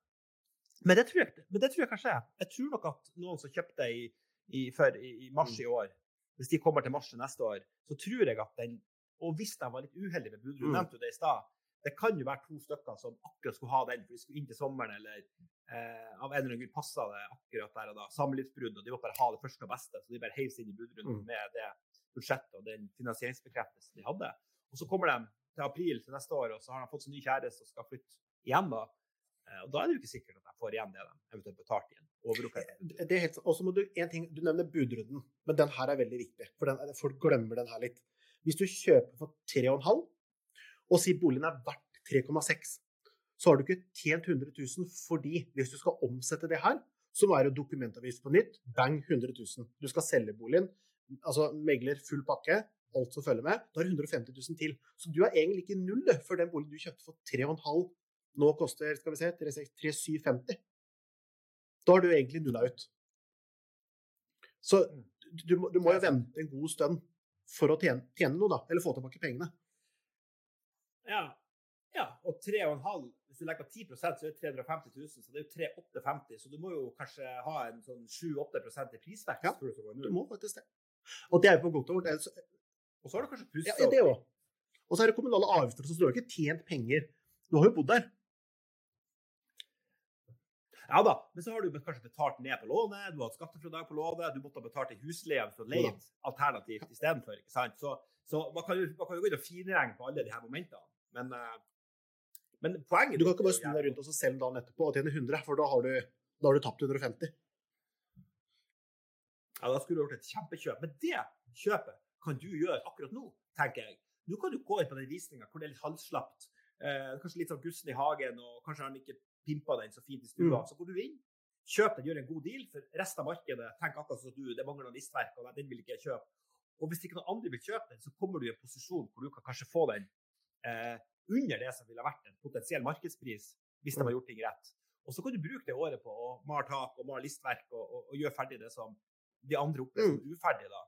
Men det, tror jeg, men det tror jeg kanskje. Jeg tror nok at noen som kjøpte i, i, før, i, i mars i år, hvis de kommer til mars neste år, så tror jeg at den Og hvis de var litt uheldige med budrunden, Mm. nevnte jo det i stad, det kan jo være to stykker som akkurat skulle ha den, for de skulle inn til sommeren, eller eh, av en eller annen grunn passa det akkurat der og da. Samlivsbrudd, og de måtte bare ha det første og beste, så de bare heiv seg inn i budrunden Mm. med det budsjettet og den finansieringsbekreftelsen de hadde. Og så kommer de til april til neste år, og så har de fått seg ny kjæreste og skal flytte igjen da. Eh, Og da er det jo ikke sikkert at de får igjen det de eventuelt betalte igjen. Overopphetet. Det er helt, og så må du, en ting, du nevner budrunden, men den her er veldig viktig. For den, folk glemmer den her litt. Hvis du kjøper for 3,5 og sier boligen er verdt 3,6, så har du ikke tjent 100 000 fordi hvis du skal omsette det her, så må det jo dokumentavgift på nytt, bang 100 000. Du skal selge boligen, altså megler full pakke, alt som følger med, da er det 150 000 til. Så du er egentlig ikke null for den boligen du kjøpte for 3,5 nå koster skal vi se, 3750. Da har du egentlig nulla ut. Så du, må- du må jo vente en god stund for å tjene, tjene noe, da. Eller få tilbake pengene. Ja. ja, og 3,5 Hvis du legger på 10% så er det 350 000, så det er jo 3850 Så du må jo kanskje ha en sånn 7-8 i prisvekst Ja, du må faktisk det. Og det er jo på godt og vondt. Er- Og så har du kanskje pussa Ja, ja, det òg. Og så er det kommunale avgifter, så du har jo ikke tjent penger. Du har jo bodd der. Ja da, men så har du kanskje betalt ned på lånet, du har hatt skattefradrag på lånet, du måtte ha betalt en husleie hvis du har leid alternativt istedenfor. ikke sant? Så, så man, kan jo, man kan jo gå inn og finregne på alle de her momentene. Men, eh, men poenget Du kan ikke bare snu deg rundt og selge dagen etterpå og tjene 100, for da har du, da har du tapt 150. Ja, da skulle du gjort et kjempekjøp. Men det kjøpet kan du gjøre akkurat nå, tenker jeg. Nå kan du gå inn på den visninga hvor det er litt halvslapt. Eh, kanskje litt sånn gussen i hagen, og kanskje han ikke pimpa den så fint i stua. Mm. Så går du inn, kjøper den, gjør en god deal. For resten av markedet tenker akkurat som du, det mangler listverk, og den vil ikke jeg kjøpe. Og hvis ikke noen andre vil kjøpe den, så kommer du i en posisjon hvor du kan kanskje få den eh, under det som ville vært en potensiell markedspris hvis de har gjort ting rett. Og så kan du bruke det året på å male tak og male listverk og, og, og gjøre ferdig det som de andre opplever som uferdig. da.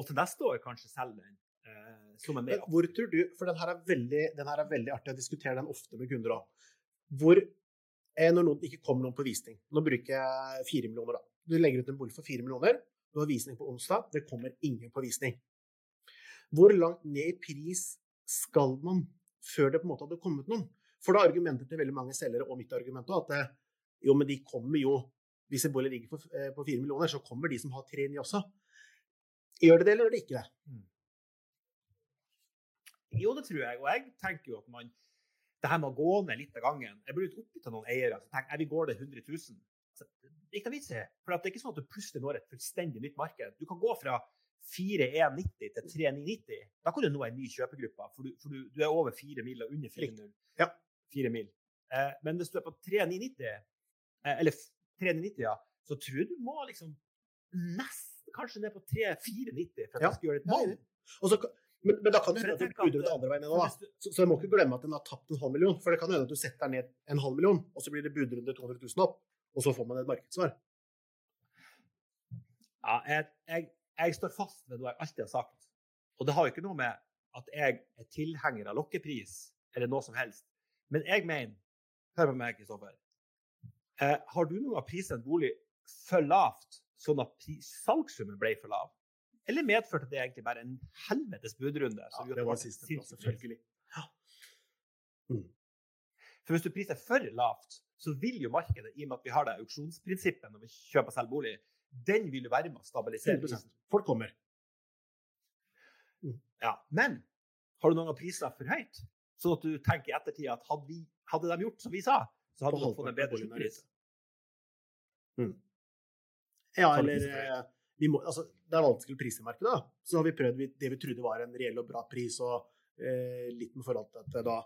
Og til neste år kanskje selge den eh, som en mer hvor tror du For den her er veldig, den her er veldig artig. Jeg diskuterer den ofte med kunder òg. Hvor Når noen ikke kommer noen på visning Nå bruker jeg fire millioner, da. Du legger ut en bolig for fire millioner. Du har visning på onsdag. Det kommer ingen på visning. Hvor langt ned i pris skal man før det på en måte hadde kommet noen? For da er argumentet til veldig mange selgere, og mitt argument òg, at eh, jo, men de kommer jo Hvis en bolig ligger for, eh, på fire millioner, så kommer de som har tre nye også. Gjør det det, eller gjør det ikke det? Jo, det tror jeg. Og jeg tenker jo at man det her med å gå ned litt av gangen Jeg ble litt oppgitt av noen eiere som tenkte vi går det 100 000. Så, det er ikke noe vits i. For det er ikke sånn at du plutselig når et fullstendig nytt marked. Du kan gå fra 4190 til 3990. Da kan du nå en ny kjøpegruppe, for du, for du, du er over 4 mil og under 400. Ja. 4 mil. Eh, men hvis du er på 3990, eh, eller 3990, ja, så tror jeg du må liksom nesten kanskje ned på 3490 for at Ja. du skal gjøre et Ja. Og så, men, men da kan det hende at du at, det andre veien For da. Så, så jeg må ikke glemme at den har tapt en halv million. For det kan hende at du setter ned en halv million, og så blir det budrunde 200 000 opp. Og så får man et markedssvar. Ja, jeg, jeg, jeg står fast ved noe jeg alltid har sagt. Og det har jo ikke noe med at jeg er tilhenger av lokkepris eller noe som helst. Men jeg mener Hør på meg, Kristoffer. Eh, har du noen gang priset en bolig for lavt, sånn at salgssummen ble for lav? Eller medførte det egentlig bare en helvetes budrunde? Ja, det var ble siste sinnssykt plass, selvfølgelig. For hvis du priser for lavt, så vil jo markedet, i og med at vi har det auksjonsprinsippet når vi kjøper og selger bolig, den vil jo være med å stabilisere prisen. Folk kommer. Mm. Ja. Men har du noen gang prisa for høyt? Sånn at du tenker i ettertid at hadde, vi, hadde de gjort som vi sa, så hadde de fått en bedre sluttpris? Mm. Ja, eller eh, må, altså, Det er vanskelig å prise i markedet. da. Så har vi prøvd det vi trodde var en reell og bra pris, og eh, litt med forhold til at det da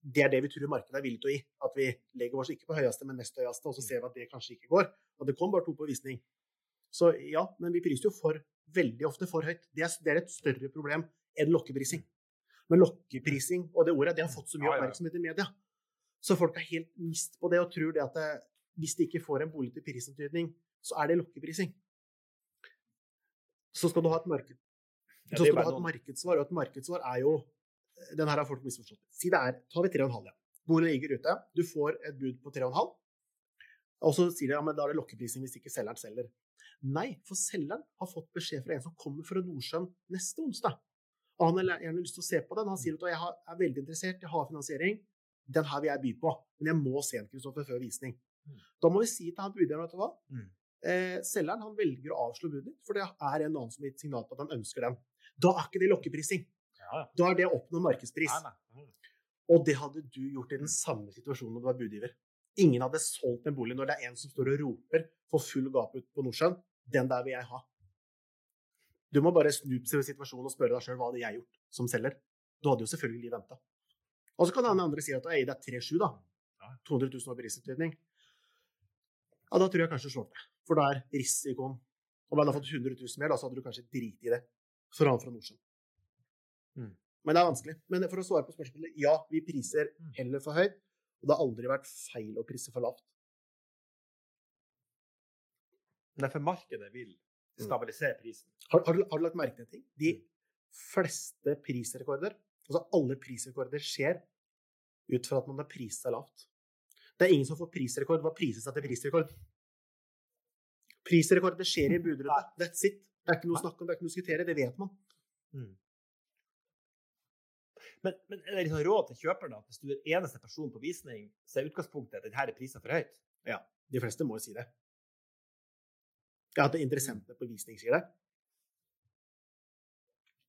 Det er det vi tror markedet er villig til å gi. At vi legger oss ikke på høyeste, men nest høyeste, og så ser vi at det kanskje ikke går. Og det kom bare to på visning. Så ja, men vi priser jo for, veldig ofte for høyt. Det er, det er et større problem enn lokkeprising. Men lokkeprising og det ordet det har fått så mye oppmerksomhet i media. Så folk er helt mist på det og tror det at det, hvis de ikke får en bolig til prisantydning, så er det lokkeprising. Så skal du ha et marked. Så skal du ha et markedssvar, og et markedssvar er jo Den her har folk misforstått. Si det er Tar vi 3,5, ja. Bordet ligger ute. Du får et bud på 3,5. Og så sier de ja, men da er det lokkeprising hvis ikke selgeren selger. Nei, for selgeren har fått beskjed fra en som kommer fra Nordsjøen neste onsdag. Og han har gjerne lyst til å se på den. Han sier at jeg er veldig interessert, jeg har finansiering. Den her vil jeg by på, men jeg må se den Kristoffer før visning. Mm. Da må vi si til han budgiveren vet du hva? Mm. Eh, selgeren han velger å avslå budet, for det er en annen som har gitt signal på at han ønsker den. Da er ikke det lokkeprising. Ja, ja. Da er det å oppnå markedspris. Nei, nei. Mm. Og det hadde du gjort i den samme situasjonen når du var budgiver. Ingen hadde solgt en bolig når det er en som står og roper for full gap ut på Nordsjøen. Den der vil jeg ha. Du må bare snu på situasjonen og spørre deg sjøl hva hadde jeg gjort som selger. Du hadde jo selvfølgelig venta. Og så kan den andre si at «Ei, det er 3-7, da. 200 200 000 over prisutvikling. Ja, da tror jeg kanskje du slår til. For da er risikoen Om jeg hadde fått 100 000 mer, da, så hadde du kanskje driti i det. For han fra Nordsjøen. Mm. Men det er vanskelig. Men for å svare på spørsmålet ja, vi priser Mm. heller for høyt. Og det har aldri vært feil å prise for lavt. Nei, for markedet vil Mm. stabilisere prisen. Har, har, du, har du lagt merke til en ting? De fleste prisrekorder, altså alle prisrekorder, skjer ut fra at man har priset seg lavt. Det er ingen som får prisrekord hva priser seg til prisrekord. Prisrekord det skjer i budrunde. That's it. Det er ikke noe å snakke om, det er ikke noe å diskutere. Det vet man. Mm. Men, men er det liksom råd til kjøperne at hvis du er eneste person på visning, så er utgangspunktet at denne er prisen for høyt? Ja. De fleste må jo si det. Ja, at interessentene på visning sier det.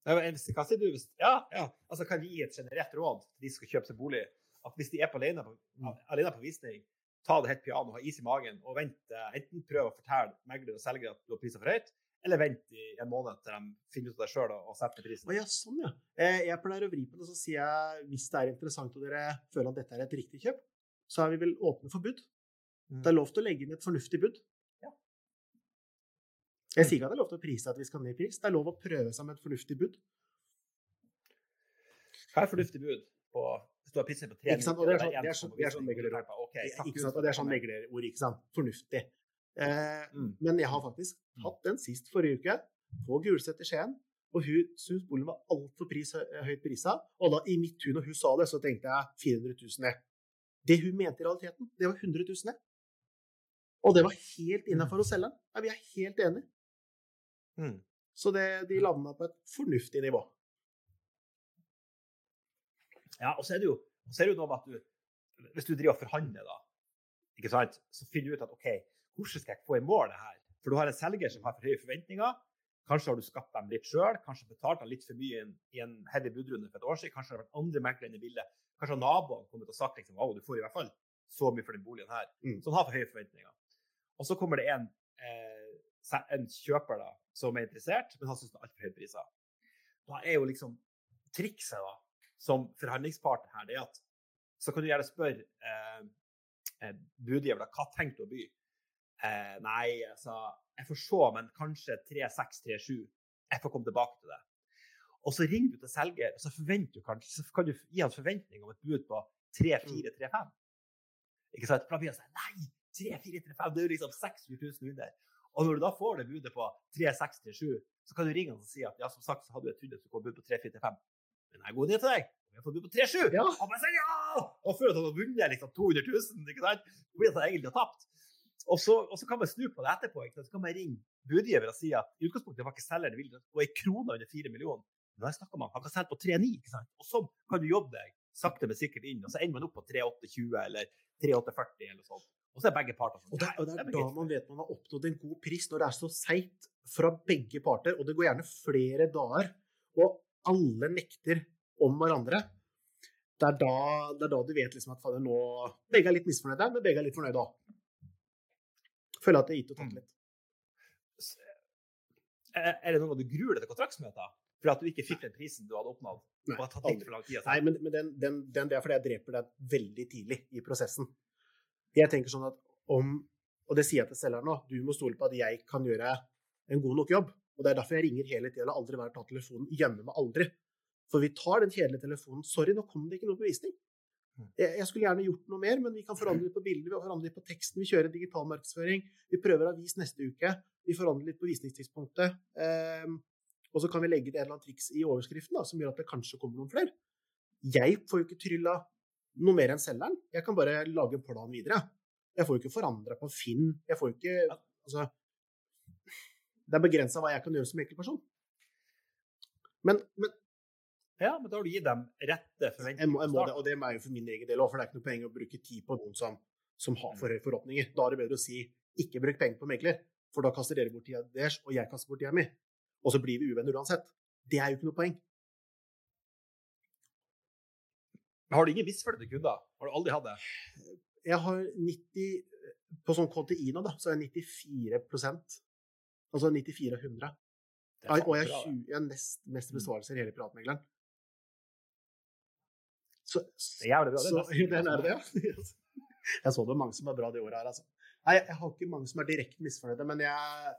Hva sier du hvis Ja, ja. Altså, kan vi gi et generelt råd til de som skal kjøpe seg bolig? At hvis de er på alene, på, Mm. alene på visning, ta det helt piano, ha is i magen og vent. eh, Enten prøv å fortelle megler og selger at du har priser for høyt, eller vent i en måned til de finner ut av det sjøl og, setter prisen. Å ja, sånn ja. Eh, Jeg pleier å vri på det, så sier jeg hvis det er interessant og dere føler at dette er et riktig kjøp, så er vi vel åpne for bud. Mm. Det er lov til å legge inn et fornuftig bud. Ja. Jeg sier ikke at det er lov til å prise at vi skal ned i pris. Det er lov å prøve seg med et fornuftig bud. Hva er fornuftig bud på hvis du har på tre minutter det er sånn- sånn- det er sånn meglerord. Ikke sant? Og det er sånn meglerord, ikke sant. Fornuftig. Eh, Mm. men jeg har faktisk hatt den sist forrige uke, på Gulset i Skien. Og hun syntes boligen var altfor pris, høyt prisa. Og da i mitt hun, og hun sa det, så tenkte jeg 400 000 ned. Det hun mente i realiteten, det var 100 000 ned. Og det var helt innafor å selge den. Ja, vi er helt enige. Mm. Så det, de landa på et fornuftig nivå. Ja, og så er det jo, så er det jo noe med at du Hvis du driver og forhandler, da, ikke sant, så finner du ut at OK, hvordan skal jeg få i mål det her? For du har en selger som har for høye forventninger. Kanskje har du skapt dem litt sjøl, kanskje betalt dem litt for mye i en, i en heavy budrunde for et år siden. Kanskje har det vært andre meglere i bildet. Kanskje har naboene kommet og sagt liksom, wow, du får i hvert fall så mye for den boligen her. Mm. Så han har for høye forventninger. Og så kommer det en, eh, en kjøper da, som er interessert, men han syns det er altfor høye priser. Da er jo liksom trikset da, som forhandlingspartner her, det er at så kan du gjerne spørre eh, eh, budgiver hva tenkte du å by? Eh, nei, altså, jeg får se, men kanskje 3-6-3-7. Jeg får komme tilbake til det. Og så ringer du til selger, og så, du kanskje, så kan du gi han forventning om et bud på 3-4-3-5. Ikke sant? For da blir han sånn Nei, 3-4-3-5, det er jo liksom 600 000 under. Og når du da får det budet på 3-6-3-7, så kan du ringe han og si at ja, som sagt, så hadde jeg trodd at du kom bud på 3-4-3-5. Men jeg går ned til deg. og Jeg får bud på 3-7. Ja. Og bare sier ja! Og føler at han har vunnet liksom 200 000. ikke sant? Fordi han egentlig har tapt. Og så, og så kan man snu på det etterpå. Ikke sant? Så kan man ringe budgiver og si at i utgangspunktet var ikke selger det å gå ei krone under 4 millioner. Men har jeg snakket med han, kan selge på 3,9. ikke sant? Og sånn kan du jobbe deg sakte, men sikkert inn. Og så ender man opp på 3,820 eller 3,840 eller sånt. Og så er begge parter sånn. Og det, og det er det da man vet man har oppnådd en god pris, når det er så seigt fra begge parter. Og det går gjerne flere dager og alle nekter om hverandre, det er da, det er da du vet liksom at fader, nå Begge er litt misfornøyde, men begge er litt fornøyde òg. Føler at det er gitt og tatt litt. Er er det noe du gruer deg til kontraktsmøter? For at du ikke fikk den prisen du hadde oppnådd? Nei, Og tatt litt for lang tid? Nei, men, men den, den, den, det er fordi jeg dreper deg veldig tidlig i prosessen. Jeg tenker sånn at om Og det sier jeg til selgeren nå, du må stole på at jeg kan gjøre en god nok jobb. Og det er derfor jeg ringer hele tida og aldri være ta telefonen. Gjemme meg aldri. For vi tar den kjedelige telefonen. Sorry, nå kom det ikke noe bevisning. Mm. Jeg, jeg skulle gjerne gjort noe mer, men vi kan forandre litt på bilder, vi forandre litt på teksten. Vi kjører digital markedsføring. Vi prøver avis neste uke. Vi forandrer litt på visningstidspunktet. Ehm, og så kan vi legge et eller annet triks i overskriften da, som gjør at det kanskje kommer noen flere. Jeg får jo ikke trylla noe mer enn selgeren. Jeg kan bare lage en plan videre. Jeg får jo ikke forandra på Finn. Jeg får jo ikke Altså Det er begrensa hva jeg kan gjøre som enkeltperson. Men, men Ja, men da har du gitt dem rette jeg forventninger. må, jeg må det, og det er jo for min egen del òg, for det er ikke noe poeng å bruke tid på noen som, som har for høye forhåpninger. Da er det bedre å si ikke bruk penger på megler, for da kaster dere bort tida deres, og jeg kaster bort tida mi. Og så blir vi uvenner uansett. Det er jo ikke noe poeng. Har du ingen misfornøyde kunder? Har du aldri hatt det? Jeg har 90 På sånn KTI nå, da, så er jeg 94 Altså 94 av 100. Det er Og jeg har 20 nest mest besvarelser i hele Piratmegleren. Så, Det er jævlig bra. Det så, den er det, ja. Jeg så det var mange som er bra det året her, altså. Nei, jeg har ikke mange som er direkte misfornøyde, men jeg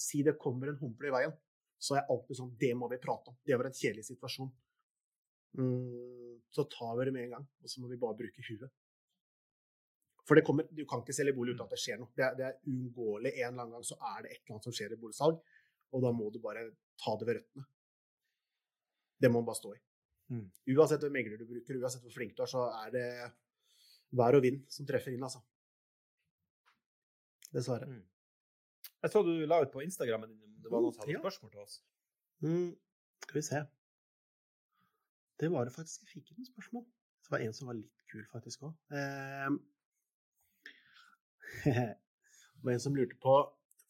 Si det kommer en humpel i veien, så er jeg alltid sånn Det må vi prate om. Det var en kjedelig situasjon. Mm, så tar vi det med en gang, og så må vi bare bruke huet. For det kommer, du kan ikke selge bolig uten at det skjer noe. Det er, det er uunngåelig. En eller annen gang så er det et eller annet som skjer i boligsalg, og da må du bare ta det ved røttene. Det må man bare stå i. Mm. Uansett hvem megler du bruker, uansett hvor flink du er, så er det vær og vind som treffer inn, altså. Dessverre. Mm. Jeg så du la ut på Instagrammen din det var noen som hadde Ja. spørsmål til oss. Mm, skal vi se. Det var det faktisk. Jeg fikk ikke noen spørsmål. Det var en som var litt kul, faktisk òg. Eh, det var en som lurte på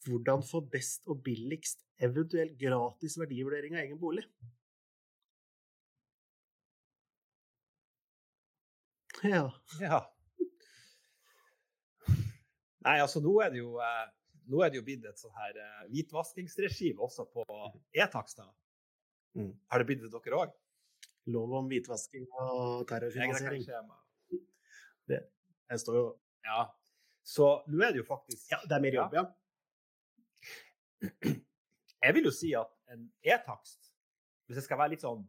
hvordan få best og billigst, eventuelt gratis verdivurdering av egen bolig. Ja. Ja. Nei, altså nå er det jo eh, nå er det jo blitt et sånn her eh, hvitvaskingsregime også på e-takster. Mm. Har det blitt det dere òg? Lov om hvitvasking og terrorfinansiering. Jeg står jo Ja. Så nå er det jo faktisk Ja, det er mer jobb, ja. Jeg vil jo si at en e-takst, hvis jeg skal være litt sånn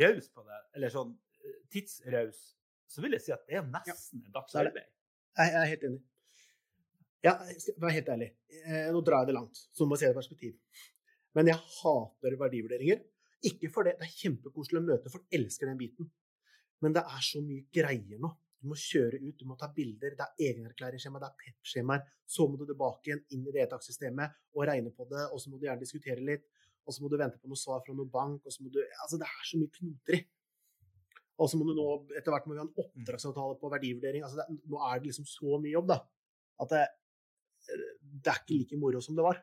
raus på det, eller sånn eh, tidsraus, så vil jeg si at det er nesten en dags arbeid. Jeg er helt enig. Ja, være helt ærlig. Eh, Nå drar jeg det langt, så må jeg se det i perspektiv. Men jeg hater verdivurderinger. Ikke for det. Det er kjempekoselig å møte folk. Elsker den biten. Men det er så mye greier nå. Du må kjøre ut, du må ta bilder, det er egenerklæringsskjema, det er PEP-skjemaer. Så må du tilbake igjen inn i vedtakssystemet og regne på det, og så må du gjerne diskutere litt. Og så må du vente på noe svar fra noen bank, og så må du Altså, det er så mye knoter i. Og så må du nå etter hvert må vi ha en oppdragsavtale på verdivurdering. Altså, det, nå er det liksom så mye jobb, da. At det, det er ikke like moro som det var.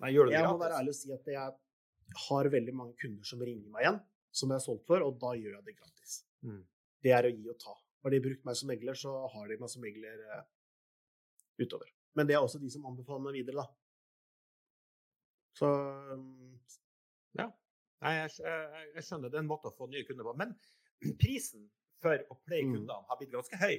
Nei, gjør det Jeg må gratis? være ærlig og si at jeg har veldig mange kunder som ringer meg igjen, som jeg har solgt for, og da gjør jeg det gratis. Mm. Det er å gi og ta. Har de brukt meg som megler, så har de meg som megler eh, utover. Men det er også de som anbefaler meg videre, da. Så um, Nei, jeg, jeg, jeg skjønner. Det er en måte å få nye kunder på. Men prisen for å pleie Mm. har blitt ganske høy,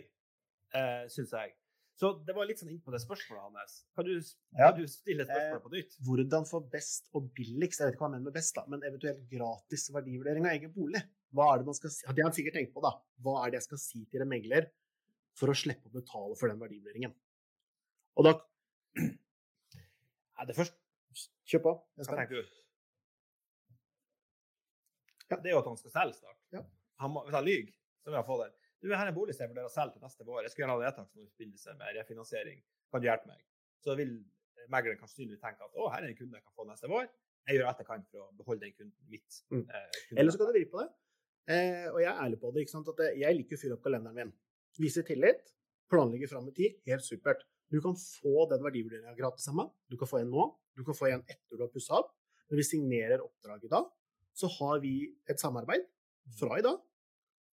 eh, syns jeg. Så det var litt sånn innpå det spørsmålet hans. Kan du, Ja. kan du stille spørsmålet på nytt? hvordan få best og billigst, jeg vet ikke hva han mener med best, da, men eventuelt gratis verdivurdering av egen bolig. Hva er det man skal si? Det har han sikkert tenkt på, da. Hva er det jeg skal si til en megler for å slippe å betale for den verdivurderingen? Og da Er det først? Kjør på. Jeg Hva tenker du? Ja. Det er jo at han skal selge snart. Ja. Han må, hvis han lyver, så vil han få den. Du, her er en bolig som jeg vurderer å selge til neste vår. Jeg skulle gjerne ha vedtak i forbindelse med refinansiering. Kan du hjelpe meg? Så vil megleren synlig tenke at å, her er en kunde jeg kan få neste vår. Jeg gjør alt jeg kan for å beholde den kunden mitt. Mm. Eh. Eller så kan du vri på det. Eh, og jeg er ærlig på det. ikke sant? At det- jeg liker å fylle opp kalenderen min. Vise tillit. Planlegge fram i tid. Helt supert. Du kan få den verdivurderinga gratis av meg. Du kan få en nå. Du kan få en etter du har pussa opp. Når vi signerer oppdrag i dag, så har vi et samarbeid fra i dag.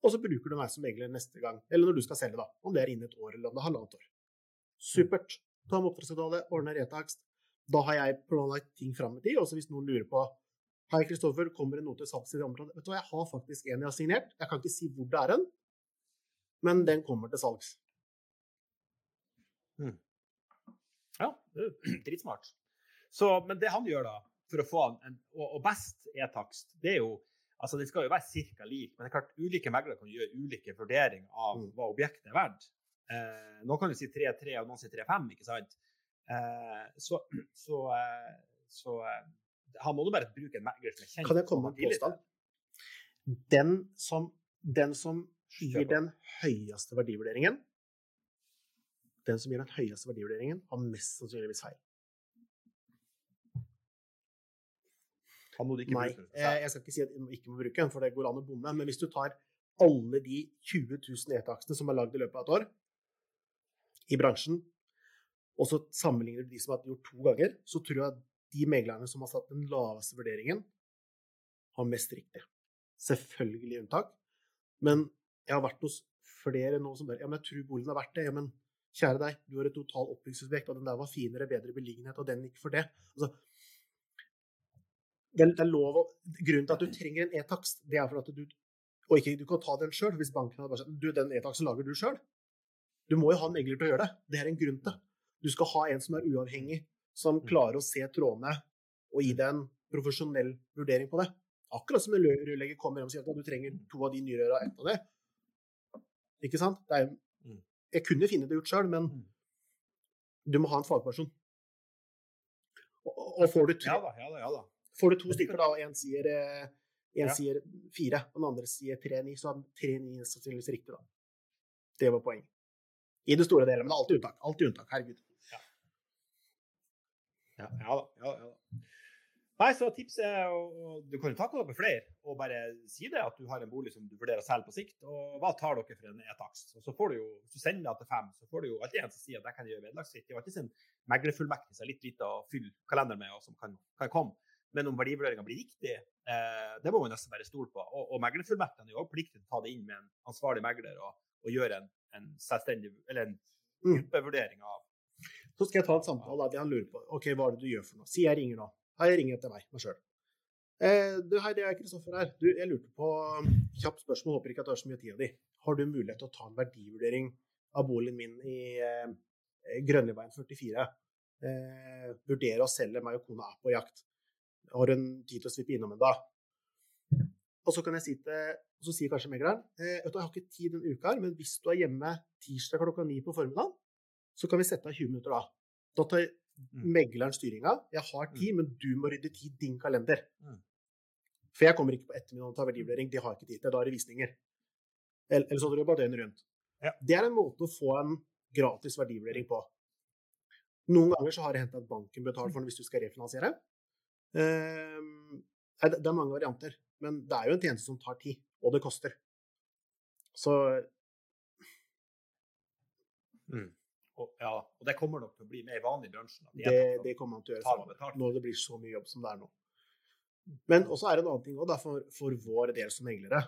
Og så bruker du meg som megler neste gang, eller når du skal selge, da. Om det er innen et år eller om det er halvannet år. Supert. Ta med oppdragsavtale, ordne retakst. Da har jeg planlagt ting fram i tid. Også hvis noen lurer på Hei, Kristoffer, kommer det noe til salgs i det området? Vet du hva, jeg har faktisk en jeg har signert. Jeg kan ikke si hvor det er hen, men den kommer til salgs. Ja, det er dritsmart. Så, men det han gjør da, for å få en, og, best e-takst, det er jo Altså, det skal jo være ca. lik, men det er klart ulike meglere kan gjøre ulike vurderinger av Mm. hva objektet er verdt. Eh, noen kan jo si 3-3, og noen sier 3-5, ikke sant? Eh, så så, eh, så han må du bare bruke en megler som er kjent. Kan jeg komme med en påstand? Den som, den som gir den høyeste verdivurderingen Den som gir den høyeste verdivurderingen, har mest sannsynligvis feil. Han må ikke Nei, eh, jeg skal ikke si at du ikke må bruke den, for det går an å bomme. Men hvis du tar alle de 20 000 e-taksene som er lagd i løpet av et år i bransjen, og så sammenligner du de som har gjort to ganger, så tror jeg de meglerne som har satt den laveste vurderingen, har mest riktig. Selvfølgelig unntak. Men jeg har vært hos flere nå som bare Ja, men jeg tror boligen er verdt det. Ja, men kjære deg, du har et total oppbyggingsobjekt, og den der var finere, bedre beliggenhet, og den gikk for det. Altså, det er, lov å Grunnen til at du trenger en e-takst, det er for at du Og ikke du kan ta den sjøl, hvis banken hadde bare sagt du, den e-taksten lager du sjøl. Du må jo ha en megler til å gjøre det. Det er en grunn til. Du skal ha en som er uavhengig, som klarer å se trådene og gi deg en profesjonell vurdering på det. Akkurat som en rørlegger kommer hjem og sier at du trenger to av de nyrøra og ett av det. Ikke sant? Det er, Mm. jeg kunne finne det ut sjøl, men Mm. du må ha en fagperson. Og, og får, du tre, Ja da, ja da. ja da. får du to stykker, da, og én sier, eh, en sier fire, og den andre sier tre-ni, så er tre-ni sannsynligvis riktig, da. Det var poenget. I det store delet, men det er alltid unntak. Alltid unntak. Herregud. Ja, ja da. Ja, da. Nei, så tipset er å Du kan jo ta kontakt med flere og bare si det at du har en bolig som du vurderer å selge på sikt. Og hva tar dere for en e-takst? Og så får du jo, Hvis du sender det til fem, så får du jo alltid en som sier at jeg kan gjøre vederlagsfritt. Det er jo alltid en meglerfullmektig som er litt lite å fylle kalenderen med, og som kan, kan komme. Men om verdivurderinga blir riktig, eh, det må man nesten bare stole på. Og, og meglerfullmektene er jo pliktig til å ta det inn med en ansvarlig megler og, og gjøre en, en selvstendig, eller en Mm. gruppevurdering av Så skal jeg ta en samtale der han lurer på. OK, hva er det du gjør for noe? Si jeg ringer nå. Hei, jeg ringer etter meg, meg sjøl. Eh, du, hei, det er Kristoffer her. Du, jeg lurte på um, Kjapt spørsmål, håper ikke at det er så mye tid av di. Har du mulighet til å ta en verdivurdering av boligen min i eh, Grønneveien 44? Eh, vurdere å selge, meg og kona er på jakt. Har du en tid til å svippe innom en dag? Og så kan jeg si til og så sier kanskje megleren eh, vet du, jeg har ikke tid denne uka, her, men hvis du er hjemme tirsdag klokka ni på formiddagen, så kan vi sette av 20 minutter da. Da tar Mm. megleren styringa. Jeg har tid, men du må rydde tid i din kalender. Mm. For jeg kommer ikke på ettermiddagen og tar verdivurdering. De har ikke tid til. Da er det visninger. Eller, så drar bare døgnet rundt. Ja. Det er en måte å få en gratis verdivurdering på. Noen ganger så har det hendt at banken betaler for den hvis du skal refinansiere. Ehm, det det er mange varianter, men det er jo en tjeneste som tar tid, og det koster. Så Mm. Og, ja, og det kommer nok til å bli mer vanlig i bransjen. det, det kommer man til å gjøre betalt. når det blir så mye jobb som det er nå. Men også er det en annen ting også, for, for vår del som meglere.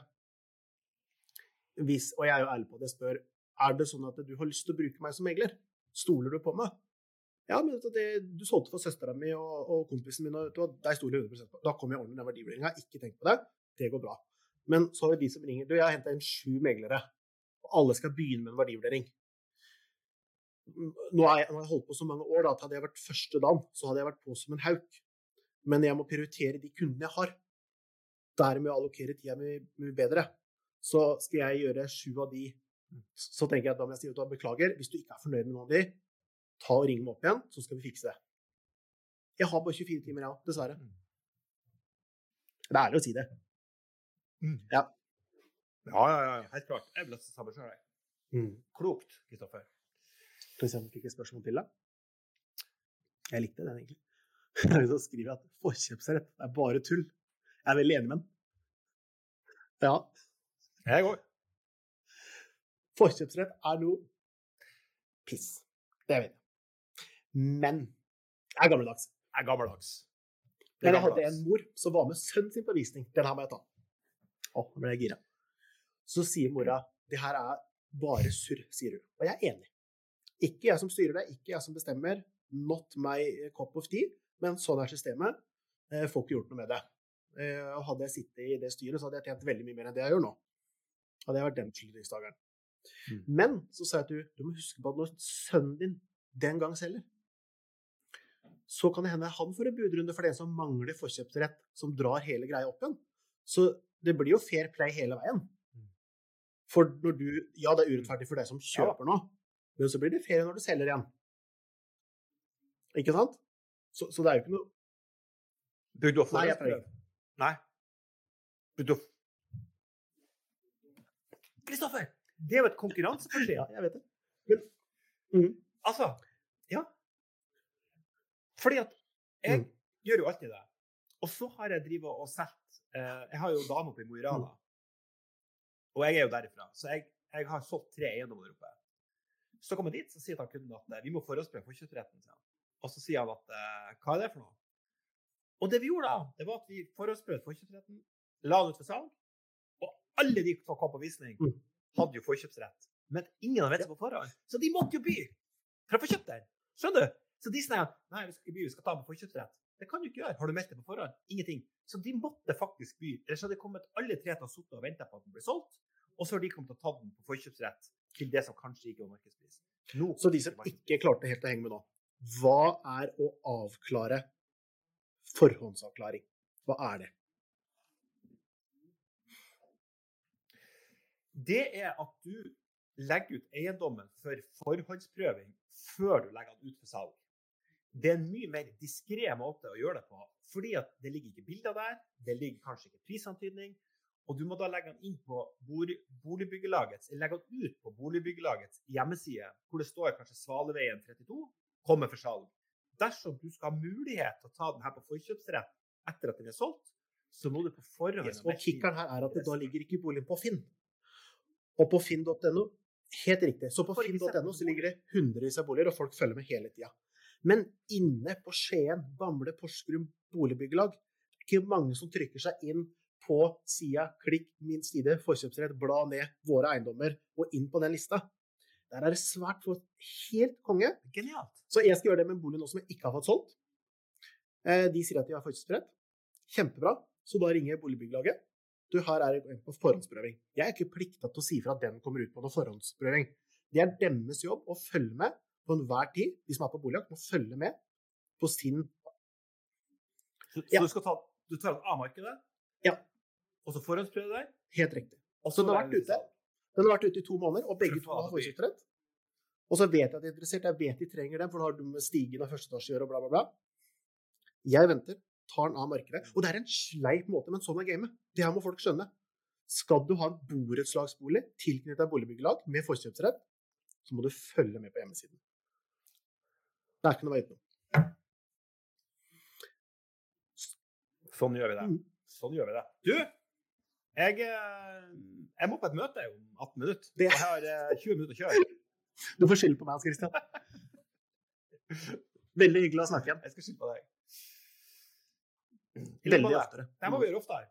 Hvis, og jeg er jo ærlig på det, spør er det sånn at du har lyst til å bruke meg som megler. Stoler du på meg? Ja, men det, du solgte for søstera mi og, og kompisen min, og vet du deg stoler jeg 100 på. Da kommer jeg ordentlig med den verdivurderinga. Ikke tenk på det. Det går bra. Men så har vi de som ringer. Du, jeg har henta inn sju meglere, og alle skal begynne med en verdivurdering. Nå har jeg, nå har jeg holdt på så mange år da, at hadde jeg vært første dagen, så hadde jeg vært på som en hauk. Men jeg må prioritere de kundene jeg har. Dermed allokere tida mi mye bedre. Så skal jeg gjøre sju av de Så tenker jeg at da må jeg si at beklager, hvis du ikke er fornøyd med noen av de, ta og ring meg opp igjen, så skal vi fikse det. Jeg har bare 24 timer, ja, dessverre. Mm. Det er ærlig å si det. Ja, ja, ja, ja, helt klart. Jeg vil nesten samme sjøl. Mm. Klokt, Kristoffer. Skal eksempel fikk et spørsmål til, deg. Jeg likte den, egentlig. Så skriver jeg at forkjøpsrett er bare tull. Jeg er veldig enig med den. Ja, Jeg òg. forkjøpsrett er noe piss. Det vet jeg. Men jeg er gammeldags. Jeg er gammeldags. Men jeg hadde en mor som var med sønnen sin på visning. Den her må jeg ta. Å, nå ble jeg gira. Så sier mora det her er bare surr, sier hun. Og jeg er enig. Ikke jeg som styrer det, ikke jeg som bestemmer. Not my cup of tea. Men sånn er systemet. Eh, Får ikke gjort noe med det. Eh, Hadde jeg sittet i det styret, så hadde jeg tjent veldig mye mer enn det jeg gjør nå. Hadde jeg vært den beslutningstakeren. Mm. Men så sa jeg at du, du må huske på at når sønnen din den gang selger, så kan det hende han får en budrunde for den som mangler forkjøpsrett, som drar hele greia opp igjen. Så det blir jo fair play hele veien. For når du Ja, det er urettferdig for deg som kjøper nå, men så blir det ferie når du selger igjen. Ikke sant? Så, så det er jo ikke noe Burde du opp Nei, jeg? Nei. Burde du Kristoffer! Det er jo et konkurranseforskjell. Ja, jeg vet det. Men, mm, Altså, ja. Fordi at jeg Mm. gjør jo alltid det. Og så har jeg drivet og sett eh, Jeg har jo dame oppe i Mo i Rana. Og jeg er jo derifra. Så jeg, jeg har solgt tre eiendommer der oppe. Så kommer jeg dit, så sier han kunden at vi må forhåndsprøve forkjøpsretten. han. Og så sier han at eh, hva er det for noe? Og det vi gjorde da, det var at vi forhåndsprøvde forkjøpsretten, la den ut for salg, og alle de som kom på visning, Mm. hadde jo forkjøpsrett. Men ingen hadde vett på forhånd. Så de måtte jo by for å få kjøpt den. Skjønner du? Så de sier nei, vi skal ikke by, vi skal ta den på forkjøpsrett. Det kan du ikke gjøre. Har du meldt det på forhånd? Ingenting. Så de måtte faktisk by. Ellers hadde kommet alle tre til å sitte og vente på at den ble solgt, og så har de kommet til å ta den på forkjøpsrett til det som kanskje ikke var markedspris. Nå så de som ikke klarte helt å henge med nå, hva er å avklare forhåndsavklaring? Hva er det? Det er at du legger ut eiendommen for forhåndsprøving før du legger den ut for salg. Det er en mye mer diskré måte å gjøre det på, fordi at det ligger ikke bilder der, det ligger kanskje ikke prisantydning, og du må da legge den inn på bolig- boligbyggelagets, eller legge den ut på boligbyggelagets hjemmeside, hvor det står kanskje Svaleveien 32, kommer for salg. Dersom du skal ha mulighet til å ta den her på forkjøpsrett etter at den er solgt, så må du på forhånd Yes, og kikkeren her er at det da ligger ikke boligen på Finn. Og på finn.no Helt riktig. Så på finn.no så ligger det hundrevis av boliger, og folk følger med hele tida. Men inne på Skien, Bamble, Porsgrunn boligbyggelag, det er ikke mange som trykker seg inn på sida, klikk min side, forkjøpsrett, bla ned våre eiendommer, og inn på den lista. Der er det svært få helt konge. Genialt. Så jeg skal gjøre det med en bolig nå som jeg ikke har fått solgt. Eh, De sier at de har forkjøpsrett. Kjempebra. Så da ringer boligbyggelaget. Du, her er en på forhåndsprøving. Jeg er ikke plikta til å si fra at den kommer ut på noen forhåndsprøving. Det er deres jobb å følge med på enhver tid. De som er på boligjakt, må følge med på sin Så, så Ja. du skal ta du tar den av markedet, Ja. og så forhåndsprøve der, Helt riktig. Så den har vært ute. Den har vært ute i to måneder, og begge to har forkjøpsrett. Og så vet jeg at de er interessert. Jeg vet de trenger den, for da har du med stigen av første å gjøre, og bla, bla, bla. Jeg venter, tar den av markedet. Og det er en sleip måte, men sånn er gamet. Det her må folk skjønne. Skal du ha en borettslagsbolig tilknyttet et boligbyggelag med forkjøpsrett, så må du følge med på hjemmesiden. Det er ikke noe vei utenom. Sånn gjør vi det. Mm. Sånn gjør vi det. Du, jeg, eh, jeg må på et møte om 18 minutter. Jeg har eh, 20 minutter å kjøre. Du får skylde på meg, Hans Christian. Veldig hyggelig å snakke igjen. Jeg skal skylde på deg. Veldig oftere. Det må vi gjøre oftere.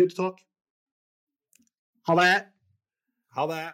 Good talk. Ha det. Ha det.